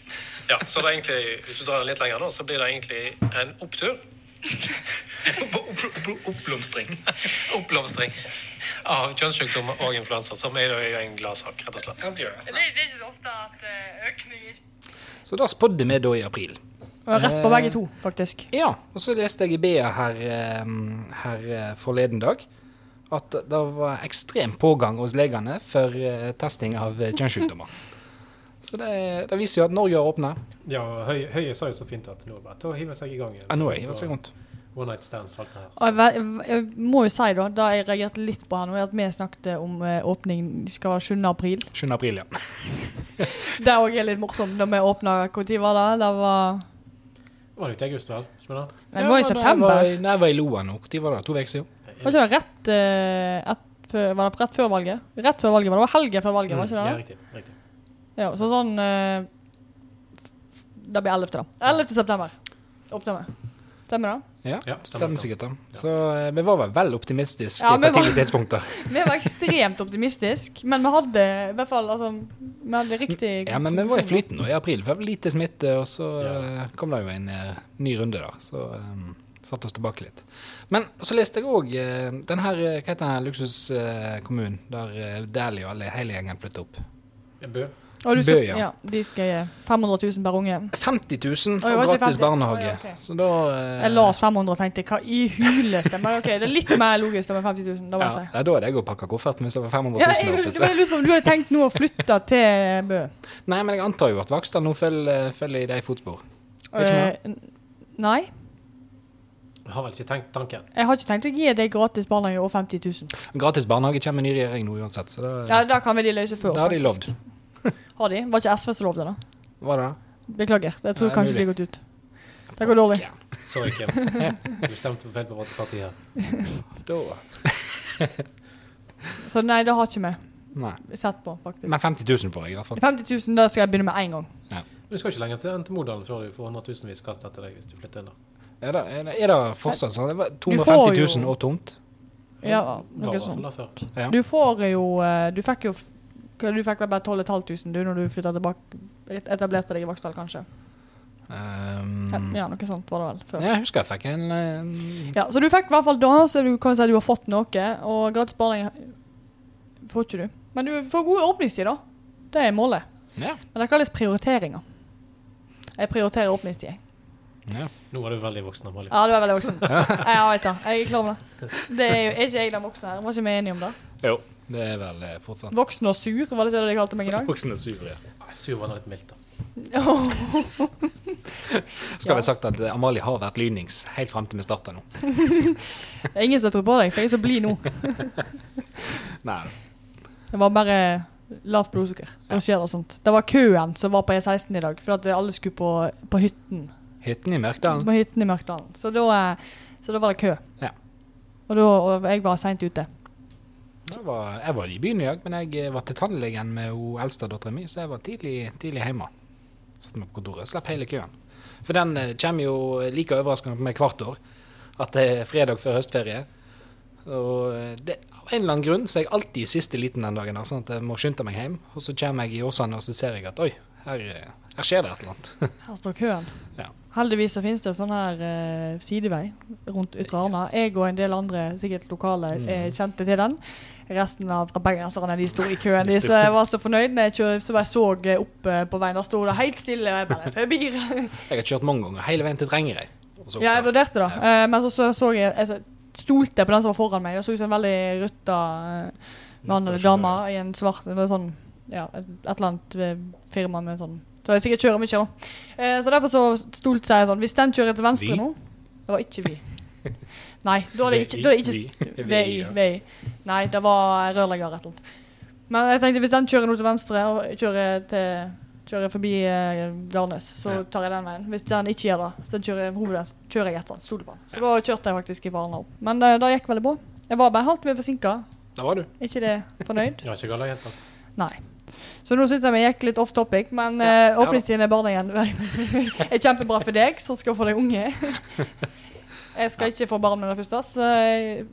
Ja, så det er egentlig, hvis du drar det litt lenger, da, så blir det egentlig en opptur. Oppblomstring. Oppblomstring av kjønnssykdommer og influensa, som er jo en gladsak, rett og slett. Det gjør det. Det, er ikke så ofte at økninger Så da spådde vi da i april. Rett på begge to, faktisk. Ja, og så leste jeg i BA her, eh, her eh, forleden dag at det var ekstrem pågang hos legene for eh, testing av eh, kjønnssykdommer. Så det, det viser jo at Norge har åpna. Ja, Høie, Høie sa jo så fint at nå er det bare å hive seg i gang igjen. Ja, nå er det seg rundt. One night stands, alt det her. Jeg, jeg, jeg må jo si, da, da jeg reagerte litt på her nå, at vi snakket om eh, åpning skal være 7. april. 7. april, ja. Det òg er litt morsomt. når vi åpna Når var det? Det var Var det ikke i august, vel? Nei, det var i september. Nei, jeg var, jeg var i Loa nå. Når var det? To uker siden? Var ikke det rett, uh, et, før- var det rett før valget? Rett før valget, men det? Var helgen før valget, var ikke det? Ja, riktig. riktig. Ja, så sånn uh, Det blir 11. da. 11. september. Åpner vi. Stemmer det? Ja, Ja, stemmer sikkert. da. Så eh, vi var vel vel optimistiske Ja, på vi var- tidlige tidspunkter. Vi var ekstremt optimistiske, men vi hadde i hvert fall altså, Vi hadde riktig Ja, men vi var i flyten nå i april. For det var lite smitte, og så Ja. eh, kom det jo en eh, ny runde, da. Så um, satte oss tilbake litt. Men så leste jeg òg uh, den her, hva heter den her luksuskommunen der uh, Dæhlie og alle, hele gjengen flytta opp? Bø. Og du skal, Bø, ja. ja. De skal gi 500 000 per unge. 50 000 og gratis 50? barnehage. ja, okay. Så da eh, Jeg las 500 og tenkte hva i huleste Men ok, det er litt mer logisk med 50 000. Da må ja, jeg si. ja, da hadde jeg òg pakka kofferten hvis det var 500 Ja, 000 jeg, der oppe. jeg lurer på om du hadde tenkt nå å flytte til Bø? Nei, men jeg antar jo at Vaksdal nå følger, følger i de fotspor. Eh, nei. Har vel ikke tenkt tanken. Jeg har ikke tenkt å gi deg gratis barnehage og 50 000. Gratis barnehage kommer ny regjering nå uansett, så da, Ja, da kan vi de løse før. Da har de faktisk. lovd. Har de? Var ikke SV som lovde det? Hva da? Beklager. Jeg tror Nei, kanskje mulig. de har gått ut. Det går dårlig. Ja, Sorry, Kim. Du stemte på feil parti her. da. Så nei, det har ikke Nei. vi sett på, faktisk. Men 50 000 får jeg i hvert fall. 50 000, det skal jeg begynne med én gang. Du skal ikke lenger til, enn til Modalen før du får hundretusenvis kast etter deg hvis du flytter inn der. Er det, er det, er det fortsatt sånn? Det var får 250 000 og tomt? Ja, noe sånt. Ja. Du får jo eh, Du fikk jo Du fikk vel bare 12 500 du når du flytta tilbake Etablerte deg i Vaksdal, kanskje? Um, Ja, ja, noe sånt var det vel før. Jeg husker jeg fikk en en Ja, så du fikk i hvert fall da, så du kan si at du har fått noe. Og gratis barnehage får ikke du. Men du får gode åpningstider, da. Det er målet. Ja. Men det kalles prioriteringer. Jeg prioriterer åpningstid. jeg. ja. Nå var du veldig voksen. Amalie. Ja, du er veldig voksen. Ja, jeg vet det. Jeg er klar over det. Det er jo er ikke jeg den voksne her. Var ikke vi enige om det? Jo. Det er vel eh, fortsatt Voksen og sur, var det det de kalte meg i dag? Voksen og sur, Ja. Nei, Sur var nå litt mildt, da. Skal Ja. vi sagt at Amalie har vært lynings helt fram til vi starta nå. Det er ingen som tror på deg, for jeg er så blid nå. Nei. Det var bare lavt blodsukker. Da skjer det sånt. Det var køen som var på E16 i dag, for at alle skulle på, på hytten. Hytten i Mørkdalen. På hytten i Mørkdalen. Så da, eh, så da var det kø. Ja. Og, da, og jeg var seint ute. Jeg var, jeg var i byen i dag, men jeg eh, var til tannlegen med hun eldste dattera mi, så jeg var tidlig, tidlig hjemme. Satte meg på kontoret, slapp hele køen. For den eh, kommer jo like overraskende på meg hvert år, at det er fredag før høstferie. Og eh, det, av en eller annen grunn så er jeg alltid siste liten den dagen, sånn at jeg må skynde meg hjem. Og så kommer jeg i Åsane, og så ser jeg at oi, her, her skjer det et eller annet. Her står køen. Ja. Heldigvis så finnes det sånn her uh, sidevei rundt Ytre Arna. Jeg og en del andre, sikkert lokale, Mm. er kjente til den. Resten av bergenserne de sto i køen. De, så jeg var så fornøyd når jeg kjør, så bare så opp eh, på veien. Da sto det helt stille, og jeg bare forbi. Jeg har kjørt mange ganger, hele veien til Drengerøy. Ja, jeg der. vurderte det. ja. men så, så, så jeg altså, Stolte på den som var foran meg. Det så ut som en veldig rutta eller dame i en svart sånn, ja, et, et eller annet eh, firma med sånn Så jeg sikkert kjører mye, da. Eh, så derfor så stolte jeg sånn Hvis den kjører til venstre Vi? nå Det var ikke vi. Nei, da er det ikke, da er det ikke Vi. VI. Nei, det var rørlegger rett og slett. Men jeg tenkte hvis den kjører nå til venstre og kjører til Kjører forbi eh, Garnes, så tar jeg den veien. Hvis den ikke gjør det, så kjører hovedveien, kjører jeg etter den. Stoler på den. Så da kjørte jeg faktisk i Varna opp. Men det, det gikk veldig bra. Jeg var bare halvt forsinka. Der var du. Ikke det fornøyd? Jeg var ikke gal i det hele tatt. Nei. Så nå syns jeg vi gikk litt off topic, men Ja, uh, åpningstiden i barnehagen er kjempebra for deg som skal få deg unge. Jeg skal ikke få barn med det første, så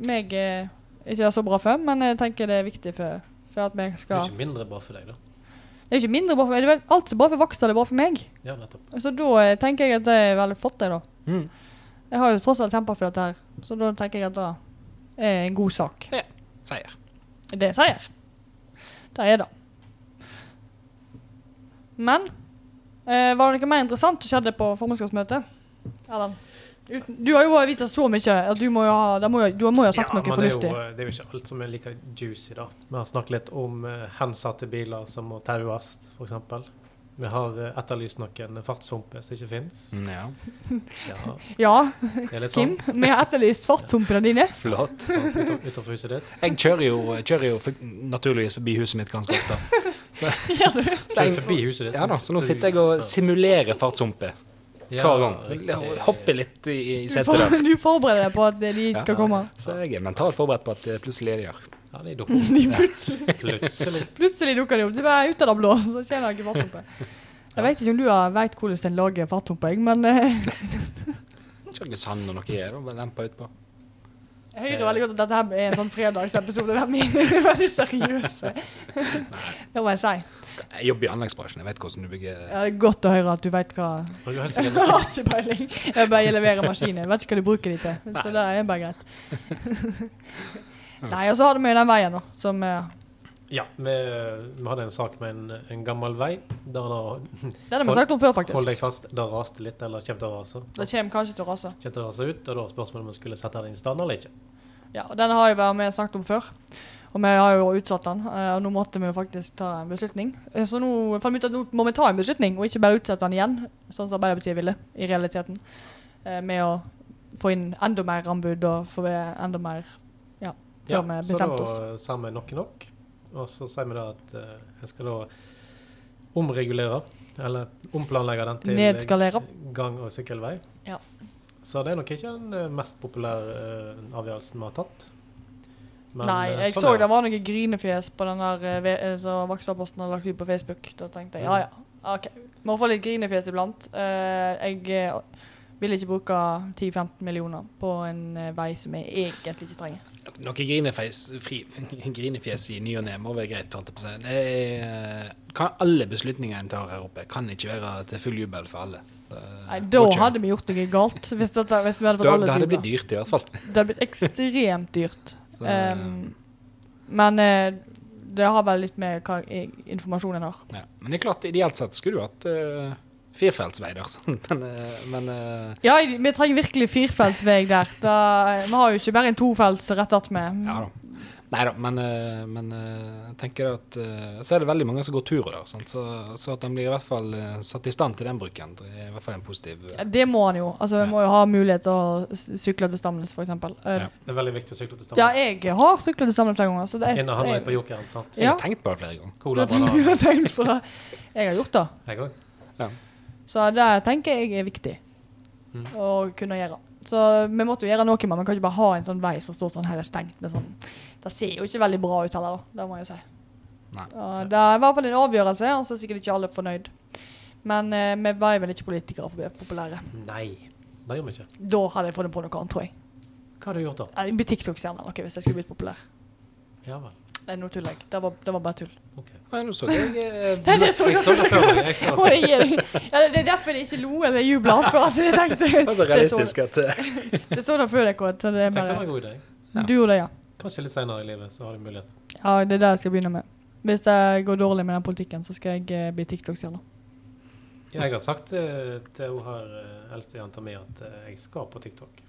meg eh, er ikke så bra for, men jeg tenker det er viktig for, for at vi Det er skal ikke mindre bra for deg, da. Det er ikke mindre bra for meg. Det er vel alt som er bra for Vaksdal, er bra for meg. Ja, nettopp. Så da eh, tenker jeg at det er veldig flott, det, da. Mm. Jeg har jo tross alt kjempa for dette her, så da tenker jeg at det er en god sak. Seier. Det er seier. Det er det. Men eh, var det noe mer interessant som skjedde på formannskapsmøtet? Erlend? Uten, du har jo vist oss så mye at du må jo ha, må jo, du må jo ha sagt Ja, noe fornuftig. det eh, det er jo ikke alt som er like juicy, da. Vi har snakket litt om uh, hensatte biler som må taues, f.eks. Vi har uh, etterlyst noen fartshumper som ikke fins. Mm, Ja. Ja, Ja, Kim, sånn. vi har etterlyst fartshumpene dine. Flott. Utenfor, huset ditt. Jeg kjører jo, kjører jo for, naturligvis forbi huset mitt ganske ofte. Så, så jeg, forbi huset ditt. ja da, så nå sitter jeg og simulerer fartshumper hver gang. Hopper litt i, setet du forbereder deg på at de skal komme. Så jeg er mentalt forberedt på at det plutselig er de her. Ja, de dukker opp. Plutselig. Plutselig dukker de opp. De er ut av det blå. Så kommer jeg ikke fartshumpe. Jeg vet ikke om du har vet hvordan en lager fartshumpe, jeg, men eh, ikke sand og noe er bare lemper utpå. Jeg hører veldig godt at dette her er en sånn fredagsepisode der vi er veldig seriøse. Det må jeg si. Jeg jobber i anleggsbransjen, jeg vet hvordan du bygger Ja, det er godt å høre at du vet hva du Jeg har ikke peiling. Jeg bare leverer maskiner. Jeg vet ikke hva du bruker de til. Så det er bare greit. Nei, og så har vi jo den veien, da, som eh, Ja, vi, vi hadde en sak med en, en gammel vei der det Den har vi sagt om før, Hold deg faktisk. fast, det raste litt, eller kommer til å rase. Det kommer kanskje til å rase. Kommer til å rase ut, og da er spørsmålet om vi skulle sette den i stand eller ikke. Ja, og Den har jo med snakket om før. Og vi har jo utsatt den, eh, og nå måtte vi jo faktisk ta en beslutning. Eh, Så nå fant vi ut at nå må vi ta en beslutning, og ikke bare utsette den igjen, sånn som Arbeiderpartiet ville, i realiteten. Eh, Med å få inn enda mer anbud og få enda mer Ja, før vi bestemte oss. så da sa vi nok nok. Og så sier vi da at eh, jeg skal da omregulere, eller omplanlegge den til Nedskalere. gang- og sykkelvei. Ja. Så det er nok ikke den eh, mest populære eh, avgjørelsen vi har tatt. Men, Nei, jeg sånn så det var noen grinefjes på den der som Vaksdalposten hadde lagt ut på Facebook. Da tenkte jeg ja ja, OK. Må få litt grinefjes iblant. Jeg vil ikke bruke 10-15 millioner på en vei som jeg egentlig ikke trenger. Noe grinefjes, i ny og ne må være greit. Det er, kan, alle beslutninger en tar her oppe, kan ikke være til full jubel for alle. Nei, Da hadde vi gjort noe galt. Hvis, dette, hvis vi hadde fått da, alle det hadde det blitt dyrt, i hvert fall. Det hadde blitt ekstremt dyrt. Så, Um, men eh, det har vel litt med hva informasjonen har. ja. Men det er klart, ideelt sett skulle du hatt uh, firefeltsvei der, sånn. men, eh, men eh, Ja, vi trenger virkelig firefeltsvei der. Da, vi har jo ikke bare en tofelts rett attmed. ja da. Nei da, men, eh, men eh, jeg tenker at eh, så er det veldig mange som går turer der. Sant? Så, så at den blir i hvert fall eh, satt i stand til den bruken, det er i hvert fall en positiv eh, Ja, det må han jo. Altså, Ja. Vi må jo ha mulighet til å sykle til Stamnes, f.eks. Ja. Ja. Det er veldig viktig å sykle til ja, jeg har syklet til Stamnes flere ganger. Så det er, Inne og handle litt på jeg, Jokeren, sant? Jeg har tenkt på det flere ganger. Cola, jeg har tenkt på det. Jeg har gjort det. Jeg òg. Så det tenker jeg er viktig Mm. å kunne gjøre. Så vi måtte jo gjøre noe med Vi kan ikke bare ha en sånn vei som står sånn her er stengt. Med sånn. Det ser jo ikke veldig bra ut heller. Det må jeg jo si. Så det er i hvert fall en avgjørelse, og så er sikkert ikke alle fornøyd. Men eh, vi var vel ikke politikere for å bli populære. Nei, det gjør vi ikke. Da hadde jeg funnet på noe annet, tror jeg. Hva har du gjort da? En TikTok-stjerne eller noe hvis jeg skulle blitt populær. Ja vel. Nei, nå tuller jeg. Det var, det var bare tull. Okay. Nei, nå så jeg eh, Nei, det så Jeg så det før. Jeg så det. ja, det er derfor jeg ikke lo eller jubla. For at jeg tenkte Det var så realistisk Det at eh, så, det så det før deg, Kåt. så Det er var bare en god idé. Ja. Du gjorde det, ja. Kanskje litt senere i livet så har du mulighet. Ja, det er det jeg skal begynne med. Hvis det går dårlig med den politikken, så skal jeg eh, bli TikTok-stjerne. Jeg har sagt eh, til hun her eldste eldstejenta mi at eh, jeg skal på TikTok.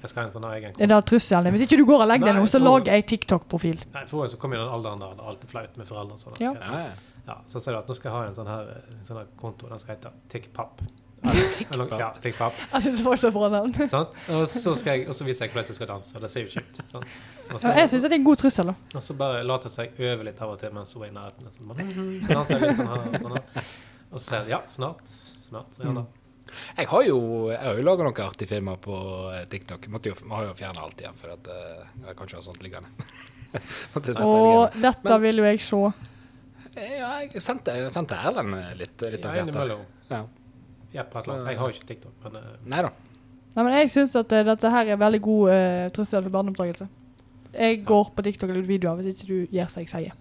Jeg skal ha en sånn egen Det er trusselen. Hvis ikke du går og legger deg nå, så tror- lager jeg TikTok-profil. Nei, for så kommer kom i den alderen der det er alltid flaut med foreldre. og Sånn, Ja. ja, ja. Ja, så sier du at nå skal jeg ha en sånn her, eh, en sånn her konto. Den skal hete TikkPapp. TikkPapp? Ja, TikPap. Jeg syns det var så bra navn. Sant? Og så, skal jeg, og så viser jeg hvordan jeg skal danse. og Det ser jo kjipt ut. Ja, jeg syns så, det er en god trussel. da. og så bare later jeg øve litt av og til mens hun er i nærheten. Sånn, bare, så danser jeg litt sånn her, sånn her. Og så sier jeg ja, snart. Snart. Så gjør det. Jeg har jo, jeg har jo laga noen artige filmer på eh, TikTok. Vi måtte jo, jeg har jo fjerna alt igjen, for at, uh, jeg kan ikke ha sånt liggende. Og dette Men- vil jo jeg se. Eh, Ja, jeg sendte, jeg sendte Erlend litt, litt av innimellom. Ja. Ja, eller. Jeg har jo ikke TikTok, men uh, Nei da. Nei, men jeg syns at uh, dette her er veldig god uh, trussel for barneoppdragelse. Jeg går på TikTok lager videoer hvis ikke du gjør som jeg sier.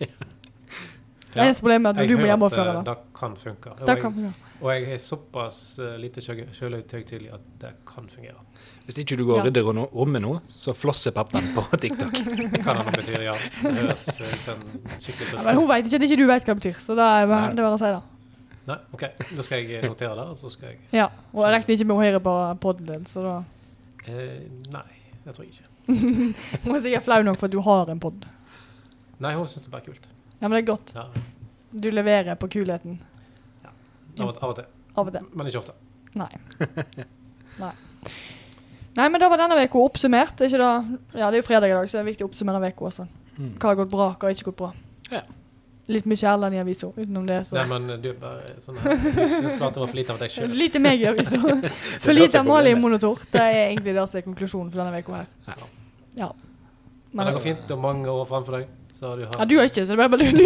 Det ja, eneste problemet er at jeg du må hører hjemme og at eh, det. det kan funke. Det kan fungere. Og jeg er såpass eh, lite sjølhøytidelig at det kan fungere. Hvis ikke du går og Ja. rydder rommet nå, så flosser pappaen på TikTok. Det kan hende betyr ja. Det høres skikkelig ut som en skikkelig Ja, men hun vet ikke at ikke du vet hva det betyr, så da er bare, det er bare å si det. Nei, OK. Da skal jeg notere det, og så skal jeg Ja, og jeg regner ikke med å høre på podden din, så da eh, Nei, det tror jeg ikke. Hun er sikkert flau nok for at du har en pod. Nei, hun syns det er bare kult. Ja, men det er godt. Ja, Du leverer på kulheten. Av, og- av og til. Av og til. Men ikke ofte. Nei. Nei. Nei, men da var denne uka oppsummert. Er Ikke da? Ja, det er jo fredag i dag, så det er viktig å oppsummere uka også. Mm. Hva har gått bra, hva har ikke gått bra. Ja. Litt mye Erlend i avisa, utenom det. Så. Nei, men du er bare sånn her Du syns det var for lite av deg sjøl. Lite meg i avisa. For lite Amalie Monotor. Det er egentlig det som er konklusjonen for denne uka her. Ja. Ja. Men det går fint. Du har mange år framfor deg. Så har du hatt ja, du har ikke, så det ble bare.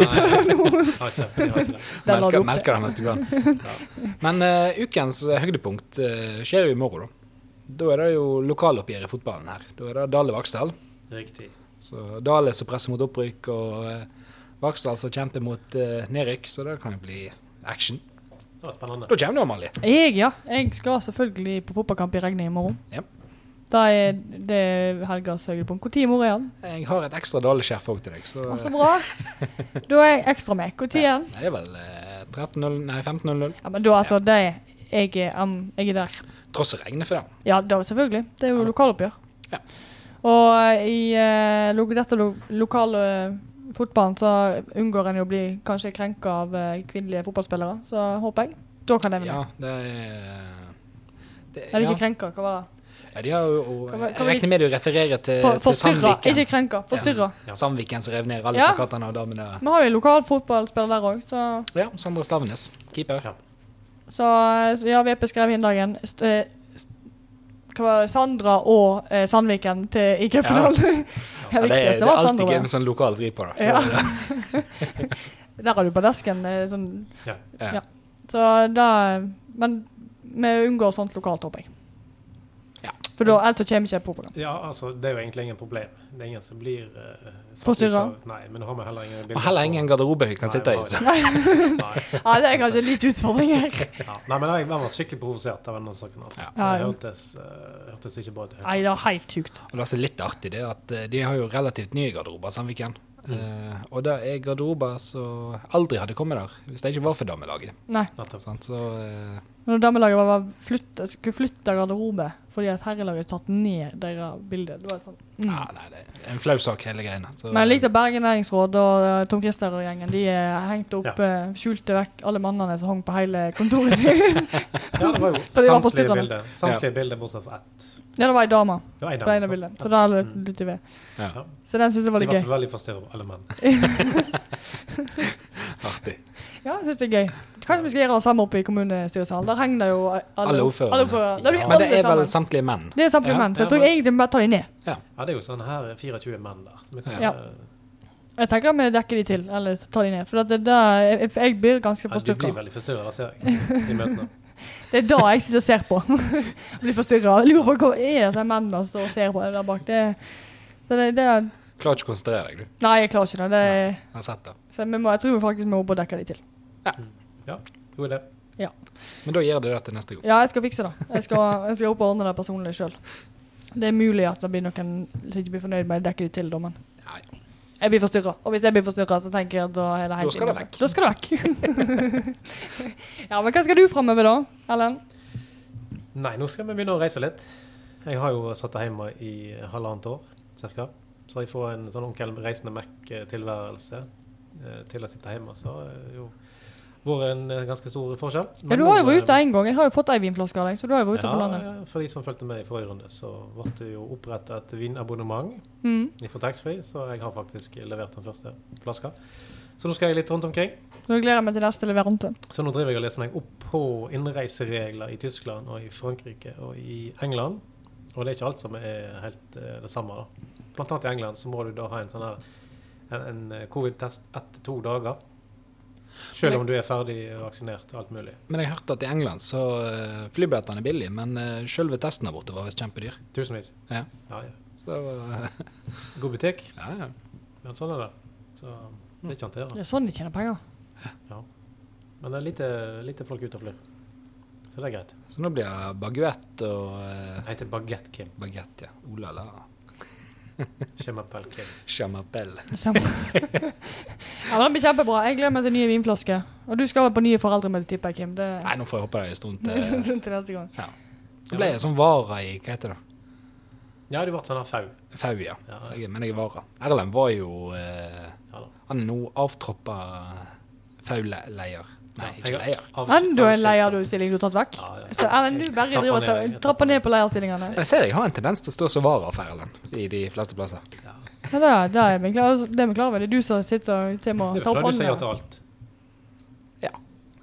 Den Melker, melker det mens du kan. Men uh, ukens eh, høydepunkt uh, skjer jo i morgen, da. Da er det jo lokaloppgjør i fotballen her. Da er det Dale Vaksdal. Riktig. Så Dale som presser mot opprykk, og uh, Vaksdal som kjemper mot nedrykk. Så det kan jo bli action. Det var spennende. Da kommer du, Amalie. Jeg, ja. Jeg skal selvfølgelig på fotballkamp i regnet i morgen. Ja. Da er det helgas høydepunkt. Når i morgen er han? Jeg har et ekstra daleskjerf òg til deg. Så så bra. Da er jeg ekstra med. Når er han? Nei, det er vel eh, 13.00 Nei, 15.00. Ja, men da altså, det er jeg, er, um, jeg er der. Tross regnet for det. Ja, da selvfølgelig. Det er jo Ja. lokaloppgjør. Ja. Og eh, i eh, lo dette lo lokale eh, fotballen så unngår en jo å bli kanskje krenka av eh, kvinnelige fotballspillere, så håper jeg. Da kan det vinne. Ja, det er det, Er det ikke krenka, hva var det? Ja, de har jo, Kan vi- jeg kan vi- regner med du refererer til, For, til Sandviken. ikke krenka. Forstyrra. Ja. Sandviken som rev ned alle Ja. plakatene av damene. Vi har jo lokal fotballspiller der òg, så, Ja, Sondre Stavnes, keeper. Ja. så, så ja, VP skrev inn dagen st eh, st hva var det, Sandra og eh, Sandviken til i cupfinalen. Ja, det, er, det er alltid en gøy med sånn lokal vri på det. Ja. Der har du på desken eh, sånn Ja. Ja. Ja. Så da Men vi unngår sånt lokalt, håper jeg. For da, ellers så kommer ikke propaganda. Ja, altså, det er jo egentlig ingen problem. Det er ingen som blir uh, Forstyrra? Nei, men nå har vi heller ingen Og heller ingen garderobe vi kan Nei, sitte i. Så. Nei. Ja, det er kanskje litt utfordring her. Ja. Nei, men jeg var skikkelig provosert av denne saken. Altså. Ja. Det hørtes, uh, hørtes ikke bra ut. Nei, det er helt sjukt. Og det som er litt artig, det er at eh, de har jo relativt nye garderober, Sandviken. Eh, og det er garderober som aldri hadde kommet der hvis det ikke var for damelaget. Nei. tatt. Så uh, Men når damelaget var, var flytte, skulle flytte garderobe fordi at herrelaget hadde tatt ned deres bilde, var det sånn mm. ah, nei, det er en flau sak, hele greiene. Så, Men jeg likte Bergen næringsråd og eh, Tom Christer og gjengen. De hengte opp, Ja. uh, skjulte vekk alle mannene som hang på hele kontoret sitt. Ja, det var jo samtlige bilder. Samtlige bilder bortsett fra ett. Ja, det var ei dame Det var en på det ene bildet. Så da Mm. lytter vi. ja, Så den syntes jeg var litt De Det ble gøy. veldig forstyrret, alle menn. artig. Ja, jeg syns det er gøy. Kanskje vi skal gjøre det samme oppe i kommunestyresalen. Der henger det jo alle, Alle ordførerne. Alle ordførere. Ja. Men det er vel samtlige menn? Det er samtlige Ja, menn, så jeg tror egentlig vi bare tar de ned. Ja, det er jo sånn her 24 menn der. Så vi kan, Ja. eh, Jeg tenker vi dekker de til, eller tar de ned. For at det der, jeg, jeg blir ganske ja, de blir veldig forstyrra, ser jeg, i møtene. Det er da jeg sitter og ser på. blir forstyrra. Lurer på hva er det mennene som ser på der bak. Det, det, det er- Klarer ikke å konsentrere deg, du. Nei, jeg klarer ikke det. det Jeg det. så vi må, jeg tror vi faktisk må dekke de til. Ja, god idé. Men da gjør du det til neste gang. Ja, jeg skal fikse det. Jeg skal, jeg skal opp og ordne det personlig sjøl. Det er mulig at det blir noen som ikke blir fornøyd med å dekke de til, da, men Nei. Jeg blir forstyrra. Og hvis jeg blir forstyrra, så tenker jeg at da er det helt Da skal det vekk. Da skal det vekk. ja, men hva skal du framover da, Ellen? Nei, nå skal vi begynne å reise litt. Jeg har jo satt hjemme i halvannet år, cirka. Så jeg får en sånn onkel reisende Mac-tilværelse eh, til å sitte hjemme. Så jo vært en eh, ganske stor forskjell. Ja, du har jo vært eh, ute en gang. Jeg har jo fått ei vinflaske av deg, så du har jo vært ute ja, på landet. ja, for de som fulgte med i forrige runde, så ble det jo opprettet et vinabonnement Mm. fra taxfree, så jeg har faktisk levert den første flaska. Så nå skal jeg litt rundt omkring. Nå gleder jeg meg til neste leverante. Så nå driver jeg og leser meg opp på innreiseregler i Tyskland og i Frankrike og i England. Og det er ikke alt som er helt eh, det samme. da. Blant annet i England så må du da ha en sånn her en, en eh, covid-test etter to dager. Selv om du er ferdig vaksinert og alt mulig. Men jeg har hørt at i England så uh, flybillettene er billige, men uh, selve testen der borte var visst kjempedyr. Tusenvis. Ja. Ja, ja. Så det var God butikk. ja, ja. Men sånn er det. Så det er ikke annet Det er sånn de tjener penger. Men det er lite, lite folk ute og flyr. Så det er greit. Så nå blir det baguette og Det heter Baguette Kim. Baguette, ja. Oh Chamapel. Ja, den Det blir kjempebra. Jeg gleder meg til nye vinflasker. Og du skal på nye foreldremøte, tipper jeg, Kim. Det Nei, nå får jeg håpe det er en stund til. til neste gang. Så ble jeg sånn vara i Hva heter det? Ja, du ble sånn fau. Fau, ja. Ja, Så jeg, men jeg er vara. Erlend var jo eh, Ja. Han er nå avtroppa fau-leier. Nei, ikke leier. Enda en leierstilling du har tatt vekk. Ja, ja. Så Erlend, du bare Trappa driver og trapper ned på leierstillingene. Jeg ser jeg har en tendens til å stå som vara for Erlend i de fleste plasser. Ja, det, er- det er vi klar, det er vi klar over. Det er du som sitter og til med å ta opp fordi du sier ja til alt. Ja.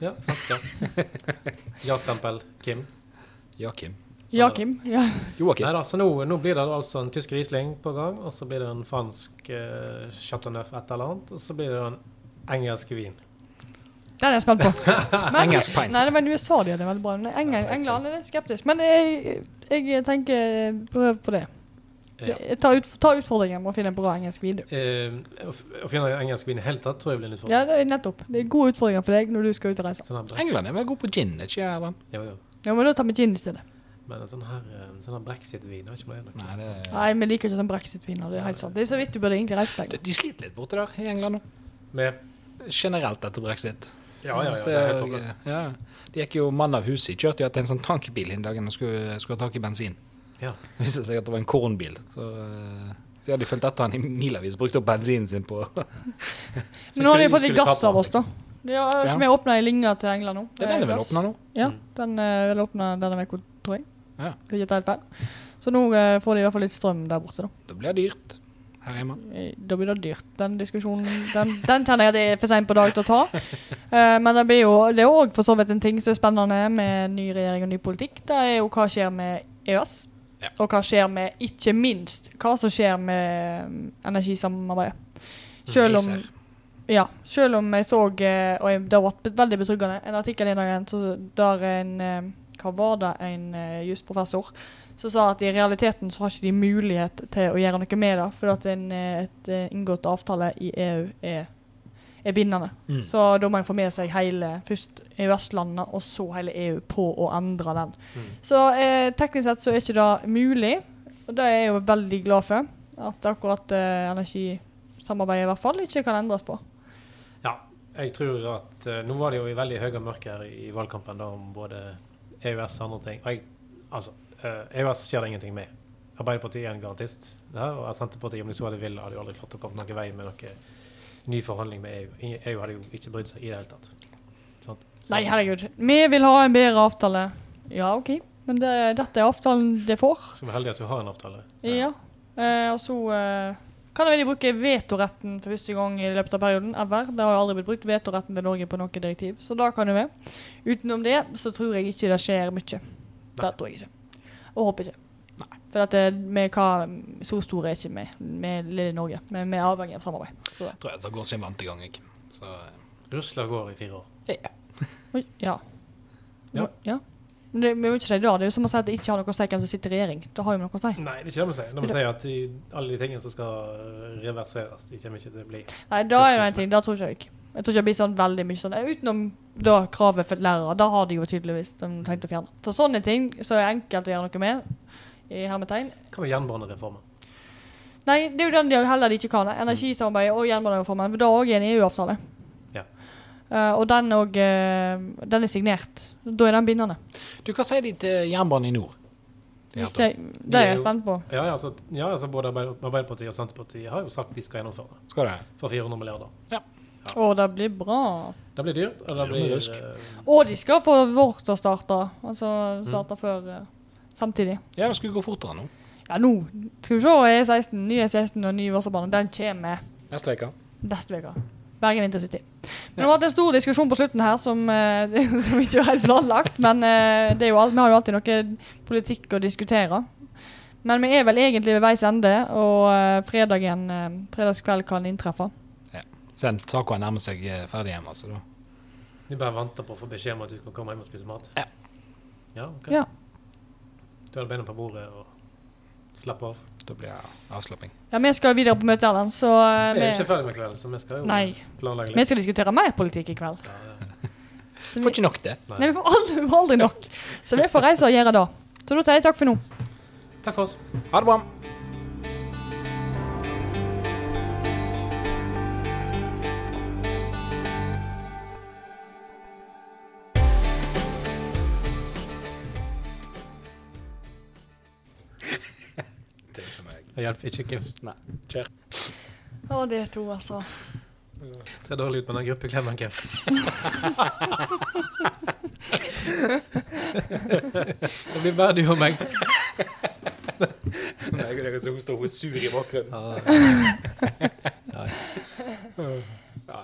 Ja, sant, ja. Ja-stempel Kim. Joakim. Ja, Kim. Ja. Joakim. Neida, så nå, nå blir det altså en tysk Riesling på gang, og så blir det en fransk eh, Chateau Neuf et eller annet, og så blir det en engelsk vin. Den er jeg spent på. Men- Engelsk pint. Nei, det var en USA de hadde veldig bra. Men England, England er litt skeptisk. Men jeg, jeg tenker prøv på det. Ja. Ta, ut, ta utfordringen med å finne en bra engelsk vin. Eh, å finne engelsk vin i hele tatt tror jeg blir en utfordring. Ja, det er nettopp. Det er gode utfordringer for deg når du skal ut og reise. Sånn England er vel god på gin, er ikke jo, jo. Ja, men da tar vi gin i stedet. Men en sånn her, eh, sånn her brexit-vin, har ikke det er noe. Nei, det Nei, vi liker ikke sånn brexit-viner. Det er helt sant. Det er så vidt du burde egentlig reise de, deg. de sliter litt borte der i England nå. Med Generelt etter brexit. Ja, ja, ja, det er helt håpløst. ja. De gikk jo mann av huset. De kjørte jo etter en sånn tankbil en dag og skulle, skulle ha tak i bensin. Ja. Det viste seg at det var en kornbil. Så, eh, så hadde de fulgt etter han i milevis, brukt opp bensinen sin på Men nå har de fått litt gass av oss, da. De har ikke vi åpna ei linje til England nå. Det er den de vil åpne nå. Ja, den eh, vil åpne denne uka, tror jeg. Ja. Så nå eh, får de i hvert fall litt strøm der borte, da. Da blir det dyrt her hjemme. Eh, Da blir det dyrt. Den diskusjonen den, den kjenner jeg det er for seint på dag til å ta. Uh, men det jo Det er òg for så vidt en ting som er spennende med ny regjering og ny politikk. Det er jo hva skjer med EØS. Ja. Og hva skjer med, ikke minst, hva som skjer med mm, energisamarbeidet. Selv om ja, selv om jeg så, eh, og jeg, det har vært veldig betryggende, en artikkel i dag der en Hva var det? En jusprofessor som sa at i realiteten så har ikke de mulighet til å gjøre noe med det, fordi at en, eh, et eh, inngått avtale i EU er, er bindende. Mm. Så da må en få med seg hele først EØS-landene, og så hele EU på å endre den. Mm. Så eh, teknisk sett så er ikke det mulig, og det er jeg jo veldig glad for. At akkurat eh, energisamarbeidet i hvert fall ikke kan endres på. Ja, jeg tror at eh, Nå var det jo i veldig høye mørker i valgkampen da, om både EØS og andre ting. Og jeg, altså, EØS skjer det ingenting med. Arbeiderpartiet er en garantist der, og Senterpartiet, om de så hadde villet, hadde jo aldri klart å komme noen vei med noen ny forhandling med EU. EU hadde jo ikke brydd seg i det hele tatt. Sant? Så- Nei, herregud. Vi vil ha en bedre avtale. Ja, OK. Men det, dette er avtalen det får. Så vi er heldige at du har en avtale. Ja. Eh, og så eh, kan de bruke vetoretten for første gang i løpet av perioden. Ever. Det har jo aldri blitt brukt vetoretten til Norge på noe direktiv. Så da kan det være. Utenom det så tror jeg ikke det skjer mye. Det tror jeg ikke. Og håper ikke. For at det, vi hva, så store er ikke vi, med lille Norge. Men vi er avhengig av samarbeid. Så, Jeg tror jeg det går sin vante gang, jeg. Så Russland går i fire år. oi, ja. Ja. ja. Men det, vi vil ikke si det. Det er jo som å si at det ikke har noe å si hvem som sitter i regjering. Det har jo noe å si. Nei, det er ikke det vi sier. Når vi sier at de, alle de tingene som skal eh, reverseres, de kommer ikke til å bli Nei, da er det en ting. Det tror ikke jeg. Jeg tror ikke det blir sånn veldig mye sånn. Utenom da kravet for lærere. Da har de jo tydeligvis de tenkt å fjerne. Så sånne ting så er enkelt å gjøre noe med. I hermetegn. Hva med jernbanereformen? Nei, det er jo den de heller ikke kan. Energisamarbeidet og jernbanereformen. For det òg er en EU-avtale. Ja. Uh, og den òg Den er signert. Da er den bindende. Du, hva sier de til jernbanen i nord? De Det, det er jeg spent på. Ja, ja, altså, ja, altså Både Arbeiderpartiet og Senterpartiet har jo sagt de skal gjennomføre det Skal det? for 400 milliarder. Å, det blir bra. Det blir dyrt, Eller det blir rusk. eh, Og de skal få vårt å starte. Altså Mm. starte før eh, Samtidig. Ja, det skulle gå fortere nå. Ja, nå skal vi se E16, ny E16 og ny Vossabane. Den kommer Neste uke. neste uke. Bergen Intercity. Men det har vært en stor diskusjon på slutten her som, eh, som ikke var helt planlagt. Men eh, det er jo alt, vi har jo alltid noe politikk å diskutere. Men vi er vel egentlig ved veis ende, og eh, fredagen, eh, fredagskveld kan inntreffe. Sen tacoen nærmer seg eh, ferdig hjemme, altså da. Du bare venter på å få beskjed om at du skal komme hjem og spise mat? Ja. Ja, ok. Ja. Du har beina på bordet og slapper av? Da blir det avslapping. Ja, vi skal videre på møte, Erlend, så eh, Vi er jo ikke ferdig med kvelden, så vi skal jo Nei. planlegge vi skal diskutere mer politikk i kveld. Ja, ja. Får ikke nok det. Nei, vi får aldri, vi får aldri nok. Så vi får reise og gjøre det. Så da sier jeg takk for nå. Takk for oss. Ha det bra. Det hjelper ikke, Kim. Nei, kjør. Å, det er to, altså. Ser dårlig ut med den gruppeklemmen, Kim. det blir bare du og meg. Nei, det er som står hun sur i bakgrunnen. Ja. Ja. Ja.